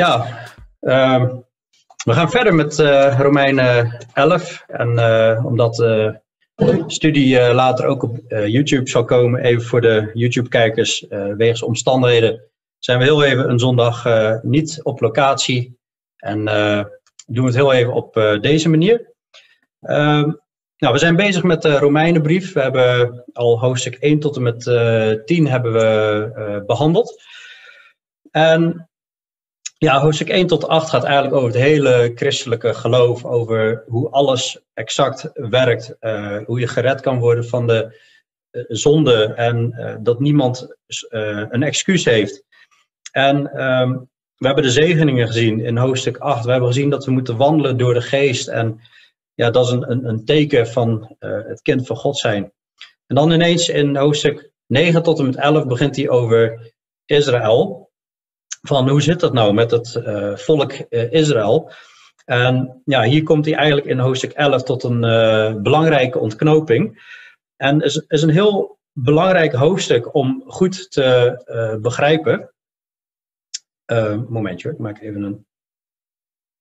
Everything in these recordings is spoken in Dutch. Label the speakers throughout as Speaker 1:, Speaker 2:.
Speaker 1: Ja, ehm, we gaan verder met uh, Romeinen 11. En uh, omdat de studie uh, later ook op YouTube zal komen, even voor de YouTube-kijkers, wegens omstandigheden, zijn we heel even een zondag niet op locatie. En doen we het heel even op deze manier. Ehm, nou, we zijn bezig met de Romeinenbrief. We hebben al hoofdstuk 1 tot en met 10 hebben we behandeld. En ja, hoofdstuk 1 tot 8 gaat eigenlijk over het hele christelijke geloof, over hoe alles exact werkt, uh, hoe je gered kan worden van de uh, zonde en uh, dat niemand een excuus heeft. En um, we hebben de zegeningen gezien in hoofdstuk 8. We hebben gezien dat we moeten wandelen door de geest en ja, dat is een, een, een teken van het kind van God zijn. En dan ineens in hoofdstuk 9 tot en met 11 begint hij over Israël van hoe zit dat nou met het uh, volk uh, Israël? En ja, hier komt hij eigenlijk in hoofdstuk 11 tot een uh, belangrijke ontknoping. En is, is een heel belangrijk hoofdstuk om goed te begrijpen. momentje, ik maak even een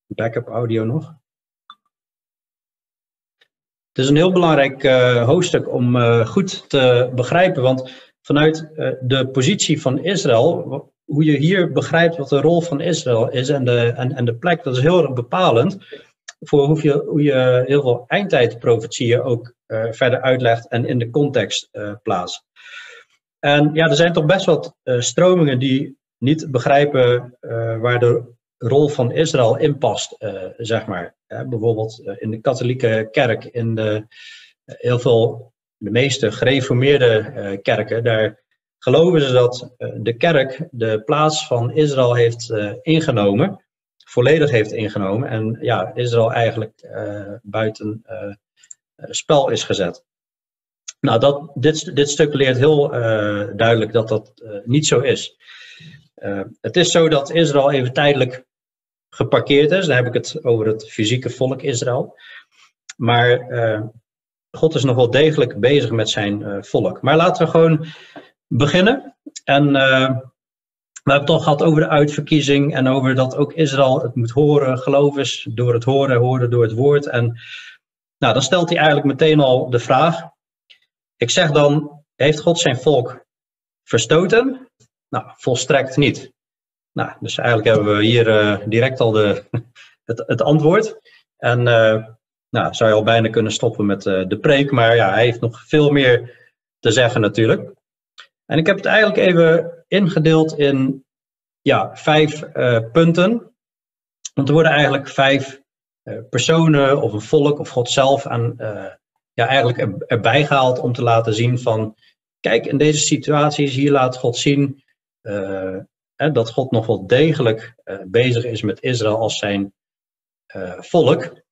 Speaker 1: backup audio nog. Het is een heel belangrijk hoofdstuk om goed te begrijpen, want vanuit de positie van Israël hoe je hier begrijpt wat de rol van Israël is en de, en, en de plek, dat is heel erg bepalend voor hoe je, hoe je heel veel eindtijdprofetieën ook uh, verder uitlegt en in de context uh, plaatst. En ja, er zijn toch best wat uh, stromingen die niet begrijpen waar de rol van Israël in past, zeg maar. bijvoorbeeld in de katholieke kerk, in de, heel veel, de meeste gereformeerde kerken, daar geloven ze dat eh, de kerk de plaats van Israël heeft eh, ingenomen, volledig heeft ingenomen en ja, Israël eigenlijk uh, buiten spel is gezet. Nou, dat, dit, dit stuk leert heel duidelijk dat dat niet zo is. het is zo dat Israël even tijdelijk geparkeerd is. Dan heb ik het over het fysieke volk Israël. Maar God is nog wel degelijk bezig met zijn volk. Maar laten we gewoon beginnen. En uh, we hebben het toch gehad over de uitverkiezing en over dat ook Israël het moet horen, geloof is door het horen, horen door het woord. En nou, dan stelt hij eigenlijk meteen al de vraag. Ik zeg dan, heeft God zijn volk verstoten? Nou, volstrekt niet. Nou, dus eigenlijk hebben we hier uh, direct al de, het, het antwoord. En uh, nou, zou je al bijna kunnen stoppen met de preek, maar ja, hij heeft nog veel meer te zeggen natuurlijk. En ik heb het eigenlijk even ingedeeld in ja, vijf uh, punten. Want er worden eigenlijk vijf uh, personen of een volk of God zelf aan, uh, ja, eigenlijk er, erbij gehaald om te laten zien van, kijk, in deze situaties, hier laat God zien dat God nog wel degelijk bezig is met Israël als zijn volk.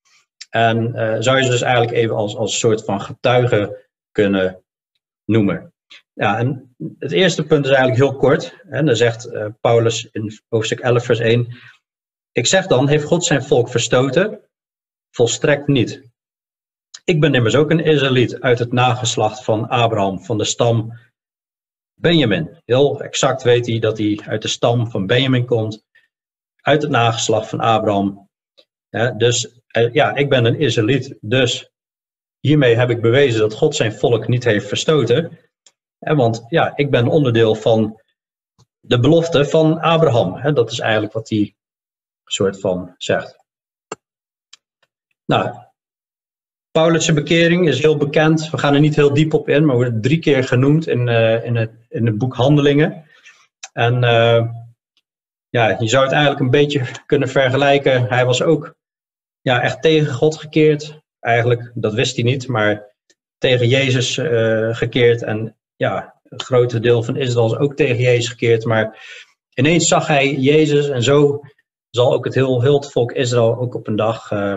Speaker 1: En zou je ze dus eigenlijk even als, als soort van getuige kunnen noemen. Ja, en het eerste punt is eigenlijk heel kort. En dan zegt uh, Paulus in hoofdstuk 11, vers 1. Ik zeg dan, heeft God zijn volk verstoten? Volstrekt niet. Ik ben immers ook een Israëliet uit het nageslacht van Abraham, van de stam Benjamin. Heel exact weet hij dat hij uit de stam van Benjamin komt, uit het nageslacht van Abraham. Dus uh, ja, ik ben een Israëliet, dus hiermee heb ik bewezen dat God zijn volk niet heeft verstoten want ja, ik ben onderdeel van de belofte van Abraham. Dat is eigenlijk wat hij soort van zegt. Nou, Paulus' bekering is heel bekend. We gaan er niet heel diep op in, maar wordt drie keer genoemd in, uh, in, het, in het boek Handelingen. En uh, ja, je zou het eigenlijk een beetje kunnen vergelijken. Hij was ook ja, echt tegen God gekeerd. Eigenlijk, dat wist hij niet, maar tegen Jezus uh, gekeerd. En ja, een groot deel van Israël is ook tegen Jezus gekeerd. Maar ineens zag hij Jezus en zo zal ook het heel, heel het volk Israël ook op een dag uh,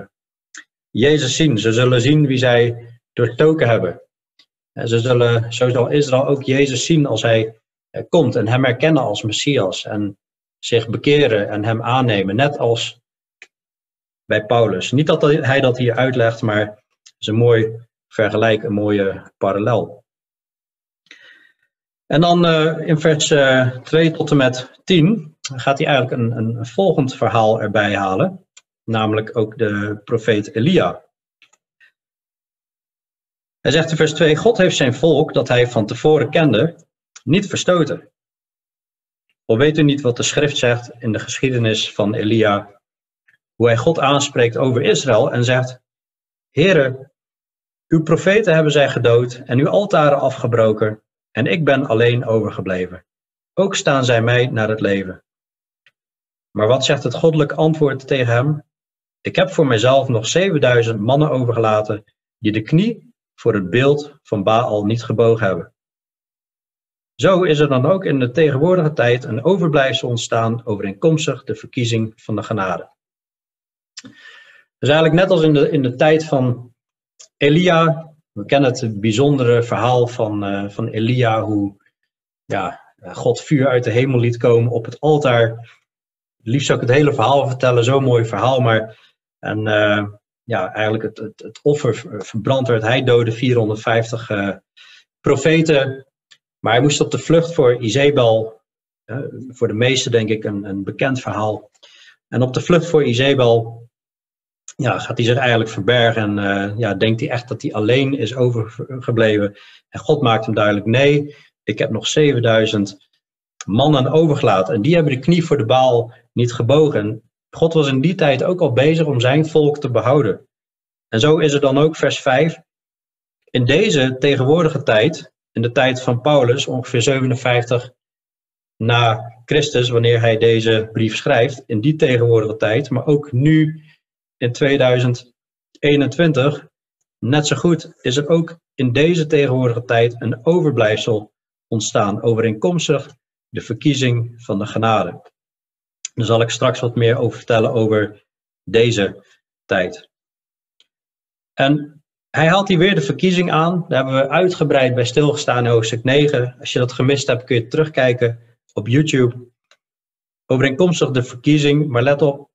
Speaker 1: Jezus zien. Ze zullen zien wie zij doorstoken hebben. En ze zullen, zo zal Israël ook Jezus zien als hij uh, komt en hem herkennen als Messias. En zich bekeren en hem aannemen, net als bij Paulus. Niet dat hij dat hier uitlegt, maar het is een mooi vergelijk, een mooie parallel. En dan uh, in vers uh, eh, 2 tot en met 10 gaat hij eigenlijk een, een, volgend verhaal erbij halen, namelijk ook de profeet Elia. Hij zegt in vers 2: God heeft zijn volk dat hij van tevoren kende, niet verstoten. Of weet u niet wat de schrift zegt in de geschiedenis van Elia, hoe hij God aanspreekt over Israël en zegt: Heere, uw profeten hebben zij gedood en uw altaren afgebroken, en ik ben alleen overgebleven. Ook staan zij mij naar het leven. Maar wat zegt het goddelijk antwoord tegen hem? Ik heb voor mijzelf nog 7000 mannen overgelaten die de knie voor het beeld van Baal niet gebogen hebben. Zo is er dan ook in de tegenwoordige tijd een overblijfsel ontstaan overeenkomstig de verkiezing van de genade. Dus eigenlijk net als in de, in de tijd van Elia, we kennen het bijzondere verhaal van, uh, van Elia, hoe ja, God vuur uit de hemel liet komen op het altaar. Liefst zou ik het hele verhaal vertellen, zo'n mooi verhaal, maar en, uh, ja, eigenlijk het, het, het offer verbrand werd. Hij doodde 450 uh, profeten, maar hij moest op de vlucht voor Izebel, voor de meesten denk ik een, een bekend verhaal. En op de vlucht voor Izebel ja, gaat hij zich eigenlijk verbergen en uh, ja, denkt hij echt dat hij alleen is overgebleven. En God maakt hem duidelijk, nee, ik heb nog 7000 mannen overgelaten. En die hebben de knie voor de baal niet gebogen. God was in die tijd ook al bezig om zijn volk te behouden. En zo is er dan ook vers 5. In deze tegenwoordige tijd, in de tijd van Paulus, ongeveer 57 na Christus, wanneer hij deze brief schrijft, in die tegenwoordige tijd, maar ook nu in 2021, net zo goed, is er ook in deze tegenwoordige tijd een overblijfsel ontstaan, overeenkomstig de verkiezing van de genade. Daar zal ik straks wat meer over vertellen over deze tijd. En hij haalt hier weer de verkiezing aan. Daar hebben we uitgebreid bij stilgestaan in hoofdstuk 9. Als je dat gemist hebt, kun je terugkijken op YouTube. Overeenkomstig de verkiezing, maar let op,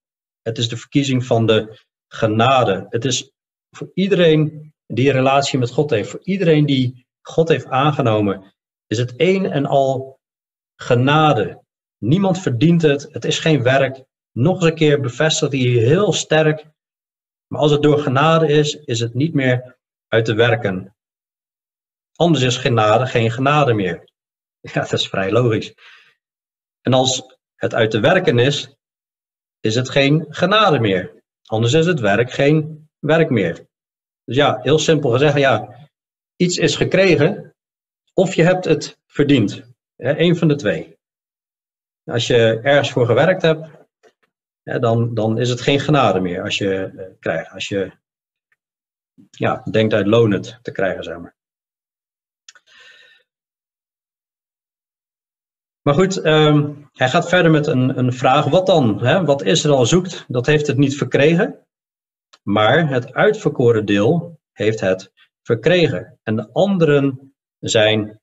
Speaker 1: het is de verkiezing van de genade. Het is voor iedereen die een relatie met God heeft, voor iedereen die God heeft aangenomen, is het één en al genade. Niemand verdient het, het is geen werk. Nog eens een keer bevestigt hij heel sterk. Maar als het door genade is, is het niet meer uit de werken. Anders is genade geen genade meer. Ja, dat is vrij logisch. En als het uit de werken is, is het geen genade meer. Anders is het werk geen werk meer. Dus ja, heel simpel gezegd, ja, iets is gekregen of je hebt het verdiend. Eén van de twee. Als je ergens voor gewerkt hebt, dan, dan is het geen genade meer als je uh, krijgt. Als je ja, denkt uit lonen te krijgen, zeg maar. Maar goed, um, hij gaat verder met een, een vraag. Wat dan? Hè? Wat Israël zoekt, dat heeft het niet verkregen. Maar het uitverkoren deel heeft het verkregen. En de anderen zijn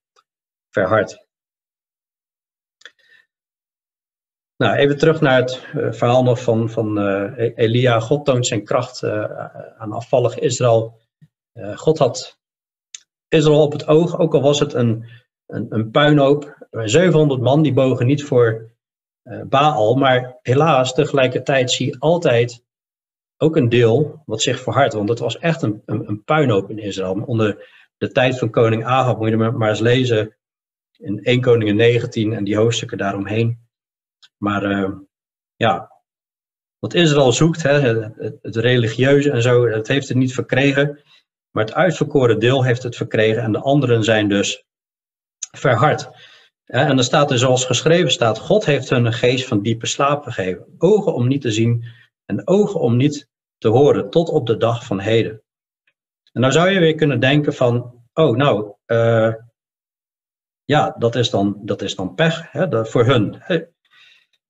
Speaker 1: verhard. Nou, even terug naar het uh, verhaal nog van, van uh, Elia. God toont zijn kracht uh, aan afvallig Israël. God had Israël op het oog, ook al was het een, een, een puinhoop. 700 man die bogen niet voor Baal, maar helaas tegelijkertijd zie je altijd ook een deel wat zich verhardt. Want het was echt een, een, een puinhoop in Israël. Onder de tijd van koning Ahab moet je maar eens lezen in 1 Koningen 19 en die hoofdstukken daaromheen. Maar uh, ja, wat Israël zoekt, hè, het, het, religieuze en zo, dat heeft het niet verkregen. Maar het uitverkoren deel heeft het verkregen en de anderen zijn dus verhard. En er staat er zoals geschreven staat, God heeft hun een geest van diepe slaap gegeven. Ogen om niet te zien en ogen om niet te horen tot op de dag van heden. En nou zou je weer kunnen denken van, oh nou, uh, ja, dat is dan, dat is dan pech hè, voor hun.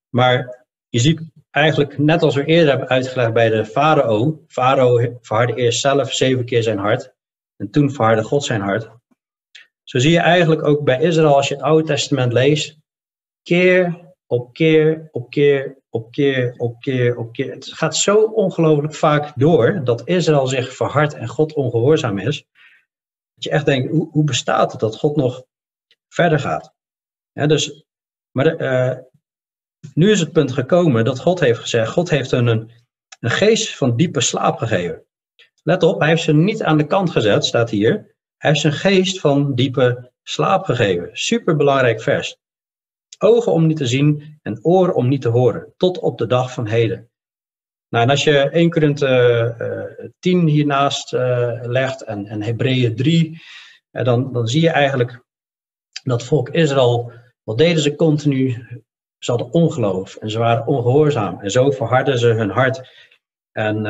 Speaker 1: Maar je ziet eigenlijk, net als we eerder hebben uitgelegd bij de farao, farao verhardde eerst zelf zeven keer zijn hart en toen verhardde God zijn hart. Zo zie je eigenlijk ook bij Israël, als je het Oude Testament leest, keer op keer op keer op keer op keer op keer. Het gaat zo ongelooflijk vaak door dat Israël zich verhardt en God ongehoorzaam is. Dat je echt denkt, hoe, hoe bestaat het dat God nog verder gaat? Dus, maar uh, nu is het punt gekomen dat God heeft gezegd, God heeft hun een, een geest van diepe slaap gegeven. Let op, hij heeft ze niet aan de kant gezet, staat hier. Hij heeft zijn geest van diepe slaap gegeven. Super belangrijk vers. Ogen om niet te zien en oren om niet te horen, tot op de dag van heden. Nou, en als je 1 Korinthe uh, 10 hiernaast uh, legt en, en Hebreeën 3, uh, dan, dan zie je eigenlijk dat volk Israël, wat deden ze continu? Ze hadden ongeloof en ze waren ongehoorzaam. En zo verharden ze hun hart. En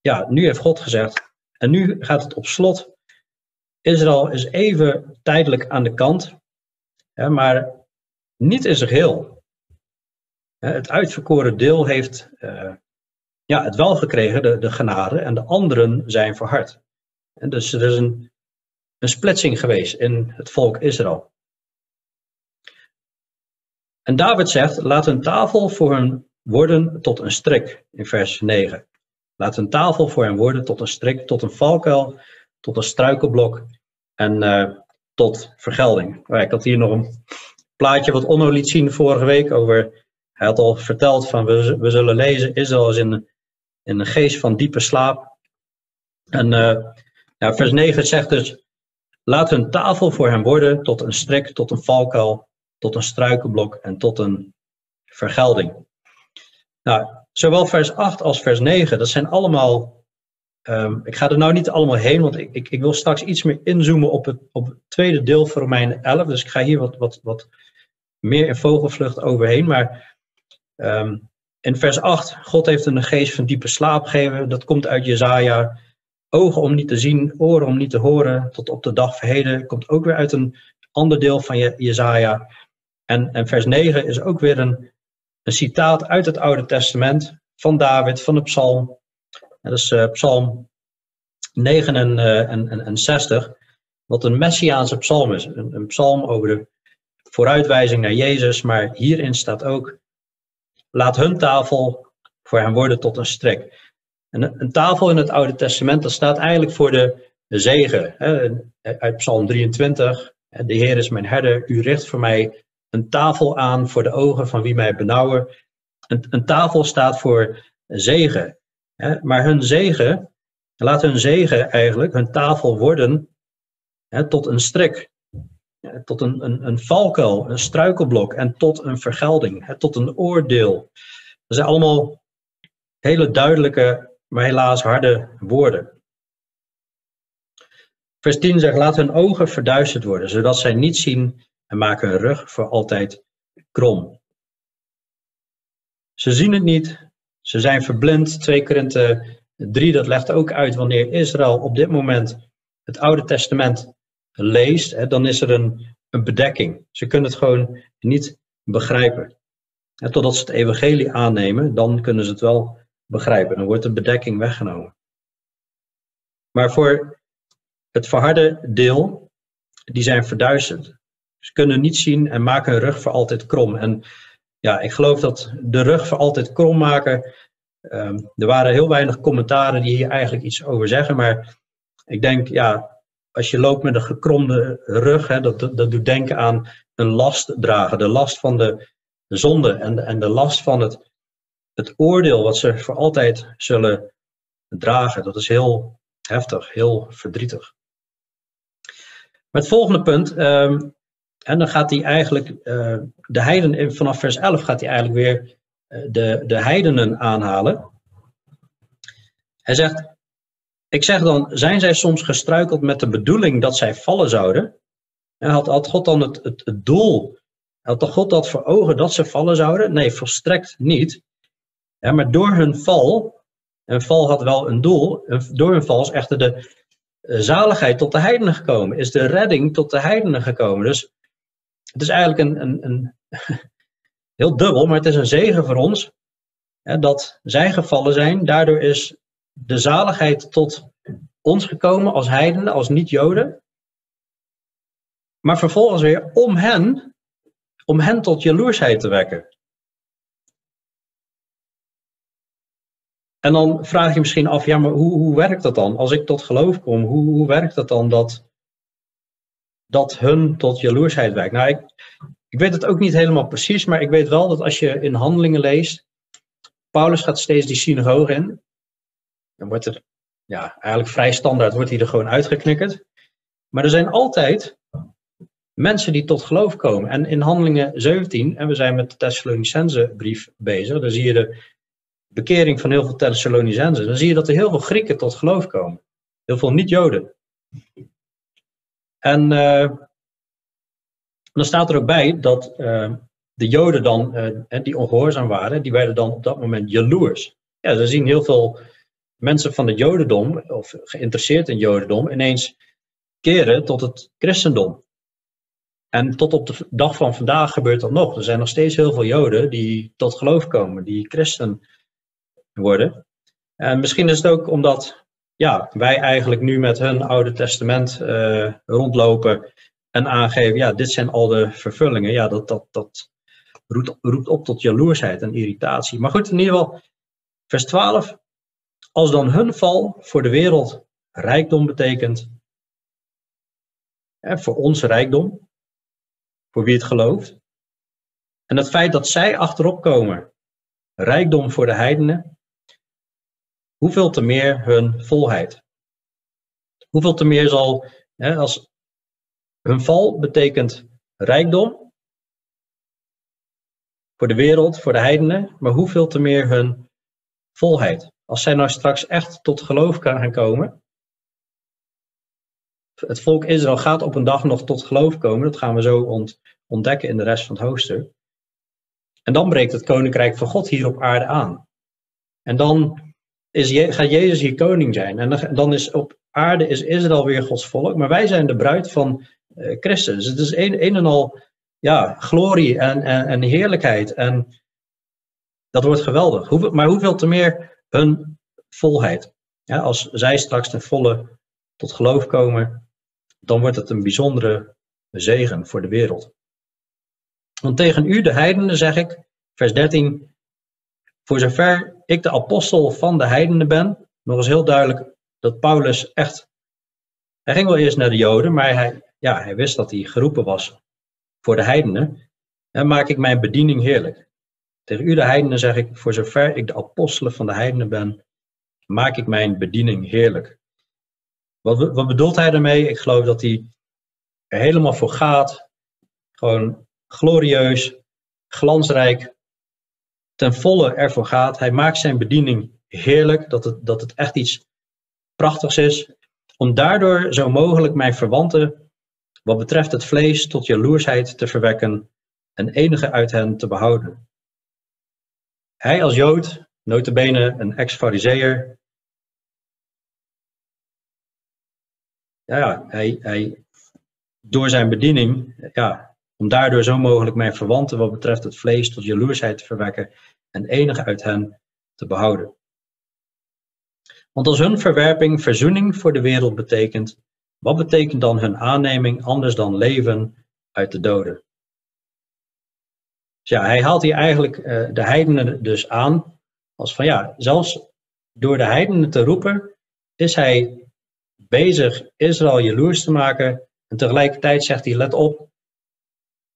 Speaker 1: ja, nu heeft God gezegd, en nu gaat het op slot. Israël is even tijdelijk aan de kant, hè, maar niet in zijn geheel. Het uitverkoren deel heeft uh, ja, het wel gekregen, de, de genade, en de anderen zijn verhard. Dus er is een, een splitsing geweest in het volk Israël. En David zegt, laat een tafel voor hen worden tot een strik, in vers 9. Laat een tafel voor hen worden tot een strik, tot een valkuil, tot een struikelblok en uh, tot vergelding. Oh ik had hier nog een plaatje wat Onno liet zien vorige week over, hij had al verteld van we, we zullen lezen, Israël is in, in een geest van diepe slaap. En uh, vers 9 zegt dus, laat hun tafel voor hen worden tot een strik, tot een valkuil, tot een struikelblok en tot een vergelding. Nou, zowel vers 8 als vers 9, dat zijn allemaal. Um, ik ga er nou niet allemaal heen, want ik, ik, wil straks iets meer inzoomen op het, op tweede deel van Romeinen 11. Dus ik ga hier wat, wat, wat meer in vogelvlucht overheen. Maar um, in vers 8, God heeft een geest van diepe slaap gegeven. Dat komt uit Jezaja. Ogen om niet te zien, oren om niet te horen, tot op de dag verheden. Komt ook weer uit een ander deel van Jezaja. En, en vers 9 is ook weer een, een citaat uit het Oude Testament van David, van de psalm. Dat is uh, psalm 69, uh, wat een messiaanse psalm is. Een, psalm over de vooruitwijzing naar Jezus, maar hierin staat ook, laat hun tafel voor hem worden tot een strek. En een tafel in het Oude Testament, dat staat eigenlijk voor de, zegen. Uit Psalm 23, de Heer is mijn herder, u richt voor mij een tafel aan voor de ogen van wie mij benauwen. Een, een tafel staat voor zegen. Maar hun zegen, laat hun zegen eigenlijk, hun tafel worden tot een strik. tot een, een, een valkuil, een struikelblok en tot een vergelding, tot een oordeel. Dat zijn allemaal hele duidelijke, maar helaas harde woorden. Vers 10 zegt, laat hun ogen verduisterd worden, zodat zij niet zien en maken hun rug voor altijd krom. Ze zien het niet, ze zijn verblind. 2 Korinthe 3, dat legt ook uit wanneer Israël op dit moment het Oude Testament leest, hè, dan is er een, een bedekking. Ze kunnen het gewoon niet begrijpen. En totdat ze het evangelie aannemen, dan kunnen ze het wel begrijpen. Dan wordt de bedekking weggenomen. Maar voor het verharde deel, die zijn verduisterd. Ze kunnen niet zien en maken hun rug voor altijd krom. En ja, ik geloof dat de rug voor altijd krom maken. Um, er waren heel weinig commentaren die hier eigenlijk iets over zeggen. Maar ik denk, ja, als je loopt met een gekromde rug, hè, dat, dat, doet denken aan een last dragen. De last van de zonde en en de last van het, het oordeel wat ze voor altijd zullen dragen. Dat is heel heftig, heel verdrietig. Maar het volgende punt, um, en dan gaat hij eigenlijk, uh, de heiden, vanaf vers 11 gaat hij eigenlijk weer uh, de, de heidenen aanhalen. Hij zegt, ik zeg dan, zijn zij soms gestruikeld met de bedoeling dat zij vallen zouden? En had, had God dan het, het, het doel, had God dat voor ogen dat ze vallen zouden? Nee, volstrekt niet. Ja, maar door hun val, een val had wel een doel, door hun val is echter de zaligheid tot de heidenen gekomen, is de redding tot de heidenen gekomen. Dus het is eigenlijk een, een, een heel dubbel, maar het is een zegen voor ons hè, dat zij gevallen zijn. Daardoor is de zaligheid tot ons gekomen als heidenen, als niet-Joden. Maar vervolgens weer om hen, om hen tot jaloersheid te wekken. En dan vraag je misschien af, ja, maar hoe, hoe werkt dat dan? Als ik tot geloof kom, hoe, hoe werkt dat dan dat dat hun tot jaloersheid werkt. Nou, ik, ik weet het ook niet helemaal precies, maar ik weet wel dat als je in handelingen leest, Paulus gaat steeds die synagoge in. Dan wordt er, ja, eigenlijk vrij standaard, wordt hij er gewoon uitgeknikkerd. Maar er zijn altijd mensen die tot geloof komen. En in handelingen 17, en we zijn met de Thessalonicense brief bezig, dan zie je de bekering van heel veel Thessalonicenzen. Dan zie je dat er heel veel Grieken tot geloof komen. Heel veel niet-Joden. En uh, dan staat er ook bij dat uh, de Joden dan, uh, die ongehoorzaam waren, die werden dan op dat moment jaloers. Ja, ze zien heel veel mensen van het Jodendom, of geïnteresseerd in Jodendom, ineens keren tot het christendom. En tot op de dag van vandaag gebeurt dat nog. Er zijn nog steeds heel veel Joden die tot geloof komen, die christen worden. En misschien is het ook omdat ja, wij eigenlijk nu met hun Oude Testament uh, rondlopen en aangeven, ja, dit zijn al de vervullingen. Ja, dat, dat, dat roept, roept op tot jaloersheid en irritatie. Maar goed, in ieder geval, vers 12. Als dan hun val voor de wereld rijkdom betekent, voor ons rijkdom, voor wie het gelooft. En het feit dat zij achterop komen, rijkdom voor de heidenen, hoeveel te meer hun volheid. Hoeveel te meer zal, hè, als hun val betekent rijkdom voor de wereld, voor de heidenen, maar hoeveel te meer hun volheid. Als zij nou straks echt tot geloof gaan komen, het volk Israël gaat op een dag nog tot geloof komen, dat gaan we zo ontdekken in de rest van het hoofdstuk. En dan breekt het koninkrijk van God hier op aarde aan. En dan is, gaat Jezus hier koning zijn. En dan is op aarde is Israël weer Gods volk, maar wij zijn de bruid van uh, Christus. Het is een, en al ja, glorie en, en, en heerlijkheid. En dat wordt geweldig. Maar hoeveel te meer hun volheid. Als zij straks ten volle tot geloof komen, dan wordt het een bijzondere zegen voor de wereld. Want tegen u, de heidenen, zeg ik, vers 13, voor zover ik de apostel van de heidenen ben, nog eens heel duidelijk dat Paulus echt, hij ging wel eerst naar de Joden, maar hij, ja, hij wist dat hij geroepen was voor de heidenen, en maak ik mijn bediening heerlijk. Tegen u de heidenen zeg ik, voor zover ik de apostelen van de heidenen ben, maak ik mijn bediening heerlijk. Wat, wat bedoelt hij daarmee? Ik geloof dat hij er helemaal voor gaat. Gewoon glorieus, glansrijk, ten volle ervoor gaat. Hij maakt zijn bediening heerlijk, dat het, dat het echt iets prachtigs is. Om daardoor zo mogelijk mijn verwanten, wat betreft het vlees, tot jaloersheid te verwekken en enige uit hen te behouden. Hij als Jood, notabene een ex-fariseer, ja, hij, hij, door zijn bediening, ja, om daardoor zo mogelijk mijn verwanten wat betreft het vlees tot jaloersheid te verwekken en enige uit hen te behouden. Want als hun verwerping verzoening voor de wereld betekent, wat betekent dan hun aanneming anders dan leven uit de doden? Ja, hij haalt hier eigenlijk uh, de heidenen dus aan als van ja, zelfs door de heidenen te roepen, is hij bezig Israël jaloers te maken. En tegelijkertijd zegt hij, let op,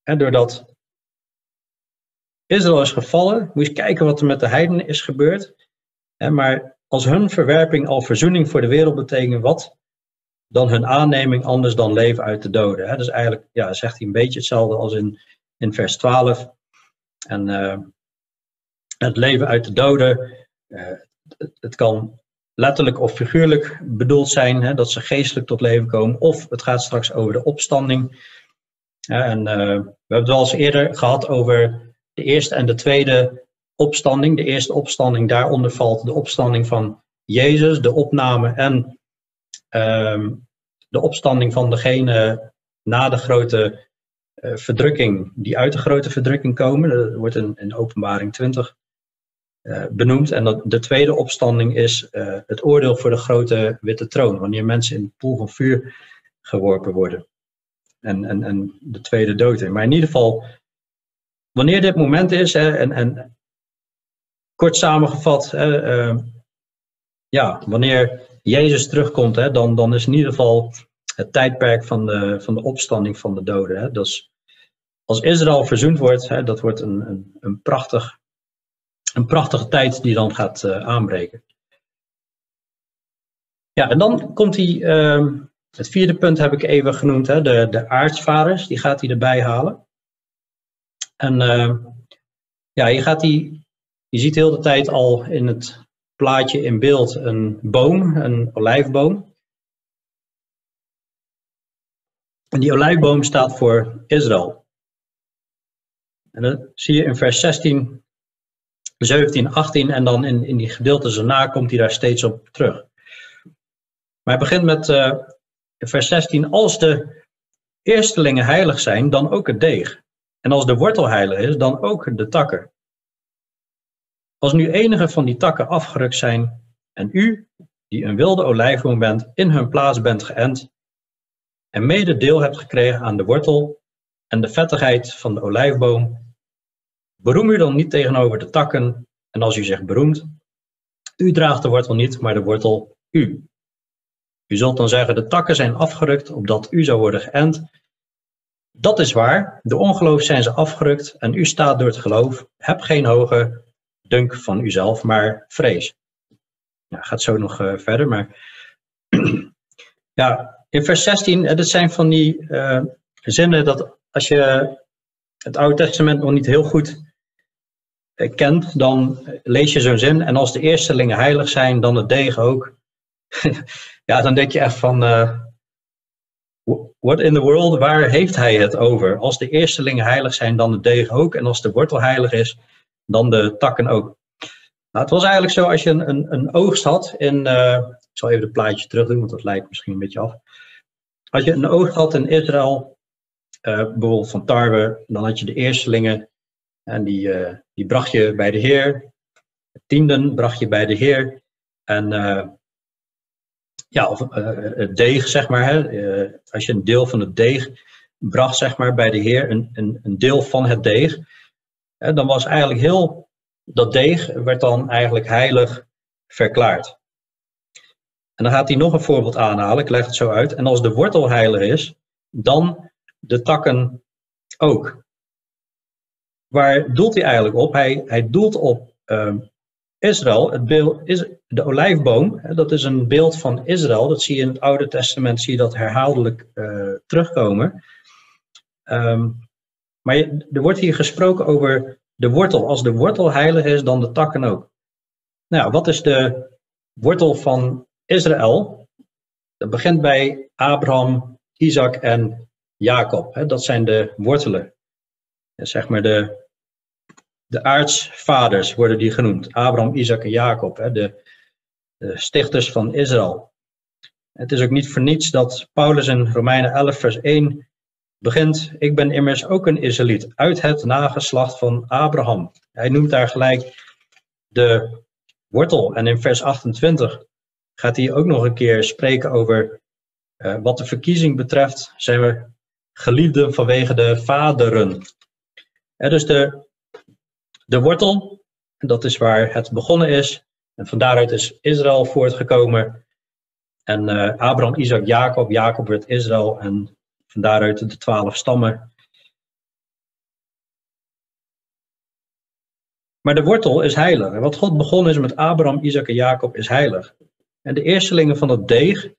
Speaker 1: en doordat Israël is gevallen, moet je eens kijken wat er met de heidenen is gebeurd. maar als hun verwerping al verzoening voor de wereld betekent, wat dan hun aanneming anders dan leven uit de doden. Dus eigenlijk ja, zegt hij een beetje hetzelfde als in, in vers 12. En uh, het leven uit de doden, het, het, kan letterlijk of figuurlijk bedoeld zijn, hè, dat ze geestelijk tot leven komen, of het gaat straks over de opstanding. En uh, we hebben het wel eens eerder gehad over de eerste en de tweede opstanding. De eerste opstanding, daaronder valt de opstanding van Jezus, de opname en um, de opstanding van degene na de grote uh, verdrukking, die uit de grote verdrukking komen. Dat wordt in, in openbaring 20 uh, benoemd. En de tweede opstanding is het oordeel voor de grote witte troon, wanneer mensen in de poel van vuur geworpen worden. En, en, en de tweede dood. Maar in ieder geval, wanneer dit moment is, hè, en, en kort samengevat, hè, uh, ja, wanneer Jezus terugkomt, hè, dan, dan is in ieder geval het tijdperk van de, van de opstanding van de doden. Hè. Dat is als Israël verzoend wordt, hè, dat wordt een, een, een, prachtig, een prachtige tijd die dan gaat uh, aanbreken. Ja, en dan komt hij, uh, het vierde punt heb ik even genoemd, hè, de, de aartsvaders, die gaat hij erbij halen. En uh, ja, je, gaat die, je ziet heel de tijd al in het plaatje in beeld een boom, een olijfboom. En die olijfboom staat voor Israël. En dat zie je in vers 16, 17, 18 en dan in, in die gedeeltes erna komt hij daar steeds op terug. Maar hij begint met uh, vers 16, als de eerstelingen heilig zijn, dan ook het deeg. En als de wortel heilig is, dan ook de takken. Als nu enige van die takken afgerukt zijn en u, die een wilde olijfboom bent, in hun plaats bent geënt en mede deel hebt gekregen aan de wortel en de vettigheid van de olijfboom, beroem u dan niet tegenover de takken en als u zich beroemt, u draagt de wortel niet, maar de wortel u. U zult dan zeggen, de takken zijn afgerukt, opdat u zou worden geënt. Dat is waar, de ongeloof zijn ze afgerukt en u staat door het geloof. Heb geen hoge dunk van uzelf, maar vrees. Ja, gaat zo nog uh, verder, maar ja, in vers 16, eh, dat zijn van die uh, zinnen dat als je het Oude Testament nog niet heel goed kent, dan lees je zo'n zin en als de eerstelingen heilig zijn, dan het degen ook. ja, dan denk je echt van, uh, what in the world, waar heeft hij het over? Als de eerstelingen heilig zijn, dan het degen ook. En als de wortel heilig is, dan de takken ook. Nou, het was eigenlijk zo, als je een, een, een oogst had in, uh, ik zal even het plaatje terug doen, want dat lijkt misschien een beetje af. Als je een oogst had in Israël, uh, bijvoorbeeld van tarwe, dan had je de eerstelingen en die, die bracht je bij de Heer. Tienden bracht je bij de Heer. En ja, of het deeg, zeg maar. Hè, als je een deel van het deeg bracht, zeg maar, bij de Heer, een, een, een deel van het deeg, dan was eigenlijk heel dat deeg werd dan eigenlijk heilig verklaard. En dan gaat hij nog een voorbeeld aanhalen, ik leg het zo uit. En als de wortel heilig is, dan de takken ook. Waar doelt hij eigenlijk op? Hij, hij doelt op uh, Israël. Het beeld is de olijfboom, hè, dat is een beeld van Israël. Dat zie je in het Oude Testament, zie je dat herhaaldelijk uh, terugkomen. Um, maar er wordt hier gesproken over de wortel. Als de wortel heilig is, dan de takken ook. Nou, wat is de wortel van Israël? Dat begint bij Abraham, Isaac en Jacob. Dat zijn de wortelen. Zeg maar de, de aartsvaders worden die genoemd. Abraham, Isaac en Jacob, de, de stichters van Israël. Het is ook niet voor niets dat Paulus in Romeinen 11, vers 1 begint, ik ben immers ook een Israëliet uit het nageslacht van Abraham. Hij noemt daar gelijk de wortel. En in vers 28 gaat hij ook nog een keer spreken over uh, wat de verkiezing betreft, zijn we geliefden vanwege de vaderen. Dus de, de wortel, dat is waar het begonnen is. En van daaruit is Israël voortgekomen. En uh, Abraham, Isaac, Jacob. Jacob werd Israël en van daaruit de twaalf stammen. Maar de wortel is heilig. En wat God begonnen is met Abraham, Isaac en Jacob is heilig. En de eerstelingen van dat deeg,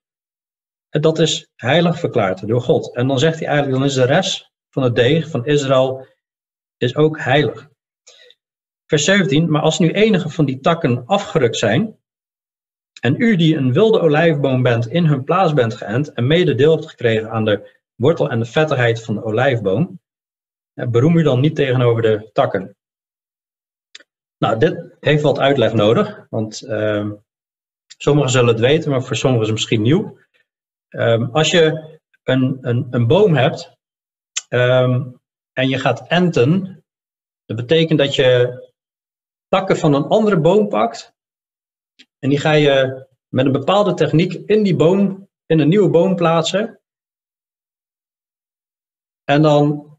Speaker 1: dat is heilig verklaard door God. En dan zegt hij eigenlijk, dan is de rest van het deeg van Israël is ook heilig. Vers 17, maar als nu enige van die takken afgerukt zijn, en u die een wilde olijfboom bent, in hun plaats bent geënt en mede deel hebt gekregen aan de wortel en de vettigheid van de olijfboom, beroem u dan niet tegenover de takken. Nou, dit heeft wat uitleg nodig, want uh, sommigen zullen het weten, maar voor sommigen is het misschien nieuw. Um, als je een, een, een boom hebt um, en je gaat enten, dat betekent dat je takken van een andere boom pakt en die ga je met een bepaalde techniek in die boom, in een nieuwe boom plaatsen. En dan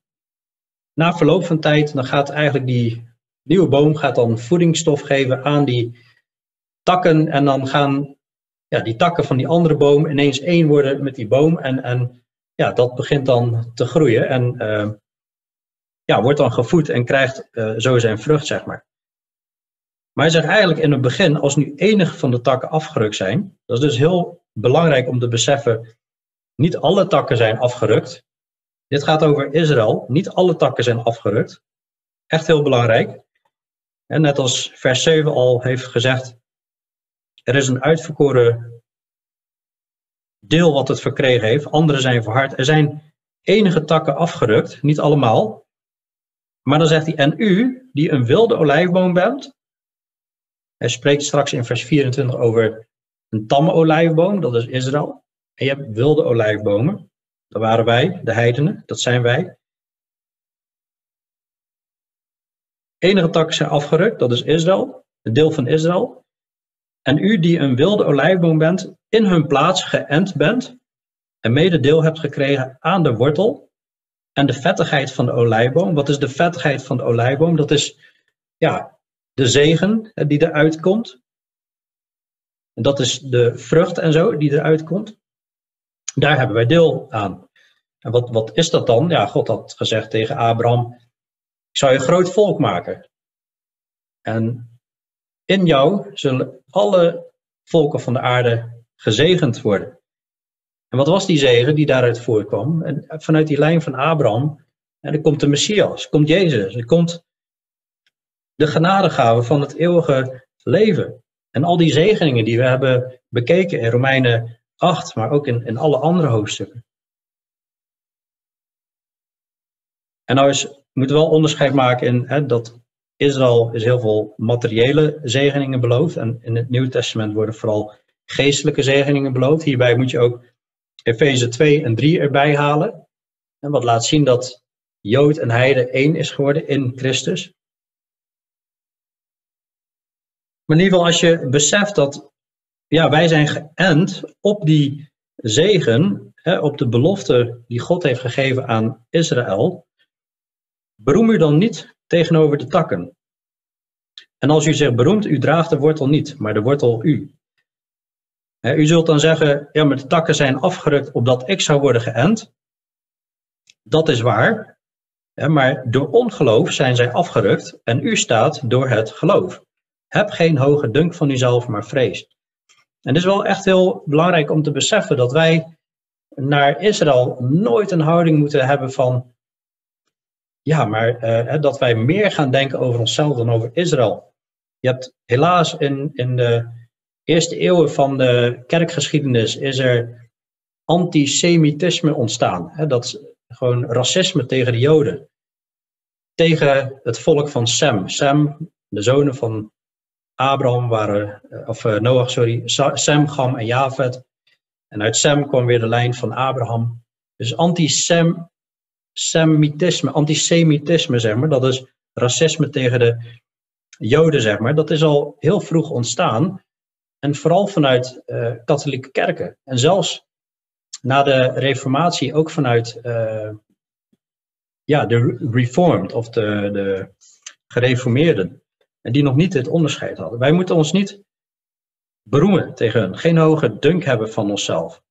Speaker 1: na verloop van tijd, dan gaat eigenlijk die nieuwe boom gaat dan voedingsstof geven aan die takken. En dan gaan ja, die takken van die andere boom ineens één worden met die boom. En, en ja, dat begint dan te groeien. En uh, ja, wordt dan gevoed en krijgt zo zijn vrucht, zeg maar. Maar hij zegt eigenlijk in het begin, als nu enige van de takken afgerukt zijn, dat is dus heel belangrijk om te beseffen, niet alle takken zijn afgerukt. Dit gaat over Israël, niet alle takken zijn afgerukt. Echt heel belangrijk. En net als vers 7 al heeft gezegd, er is een uitverkoren deel wat het verkregen heeft, anderen zijn verhard. Er zijn enige takken afgerukt, niet allemaal. Maar dan zegt hij, en u, die een wilde olijfboom bent, hij spreekt straks in vers 24 over een tamme olijfboom, dat is Israël. En je hebt wilde olijfbomen, dat waren wij, de heidenen, dat zijn wij. Enige takken zijn afgerukt, dat is Israël, het deel van Israël. En u die een wilde olijfboom bent, in hun plaats geënt bent en mede deel hebt gekregen aan de wortel en de vettigheid van de olijfboom. Wat is de vettigheid van de olijfboom? Dat is ja, de zegen die eruit komt. En dat is de vrucht en zo die eruit komt. Daar hebben wij deel aan. En wat, wat is dat dan? Ja, God had gezegd tegen Abraham: Ik zou je groot volk maken. En in jou zullen alle volken van de aarde gezegend worden. En wat was die zegen die daaruit voorkwam? En vanuit die lijn van Abraham, en er komt de Messias, komt Jezus, er komt de genadegave van het eeuwige leven. En al die zegeningen die we hebben bekeken in Romeinen 8, maar ook in, in alle andere hoofdstukken. En nou is, we wel onderscheid maken in hè, dat Israël is heel veel materiële zegeningen beloofd. En in het Nieuwe Testament worden vooral geestelijke zegeningen beloofd. Hierbij moet je ook Efeze 2 en 3 erbij halen. En wat laat zien dat Jood en Heide één is geworden in Christus. Maar in ieder geval als je beseft dat ja, wij zijn geënt op die zegen, hè, op de belofte die God heeft gegeven aan Israël, beroem u dan niet tegenover de takken. En als u zich beroemt, u draagt de wortel niet, maar de wortel u. u zult dan zeggen, ja, maar de takken zijn afgerukt opdat ik zou worden geënt. Dat is waar, maar door ongeloof zijn zij afgerukt en u staat door het geloof. Heb geen hoge dunk van uzelf, maar vrees. En het is wel echt heel belangrijk om te beseffen dat wij naar Israël nooit een houding moeten hebben van, ja, maar uh, dat wij meer gaan denken over onszelf dan over Israël. Je hebt helaas in, in de eerste eeuwen van de kerkgeschiedenis is er antisemitisme ontstaan. Hè? Dat is gewoon racisme tegen de Joden. Tegen het volk van Sem. Sem, de zonen van Abraham waren, eh, of uh, Noach, sorry, Sem, Gam en Javed. En uit Sem kwam weer de lijn van Abraham. Dus anti-Sem semitisme, antisemitisme, zeg maar, dat is racisme tegen de Joden, zeg maar, dat is al heel vroeg ontstaan. En vooral vanuit uh, katholieke kerken. En zelfs na de Reformatie ook vanuit ja, de Reformed of de, de gereformeerden. En die nog niet dit onderscheid hadden. Wij moeten ons niet beroemen tegen hen. Geen hoge dunk hebben van onszelf.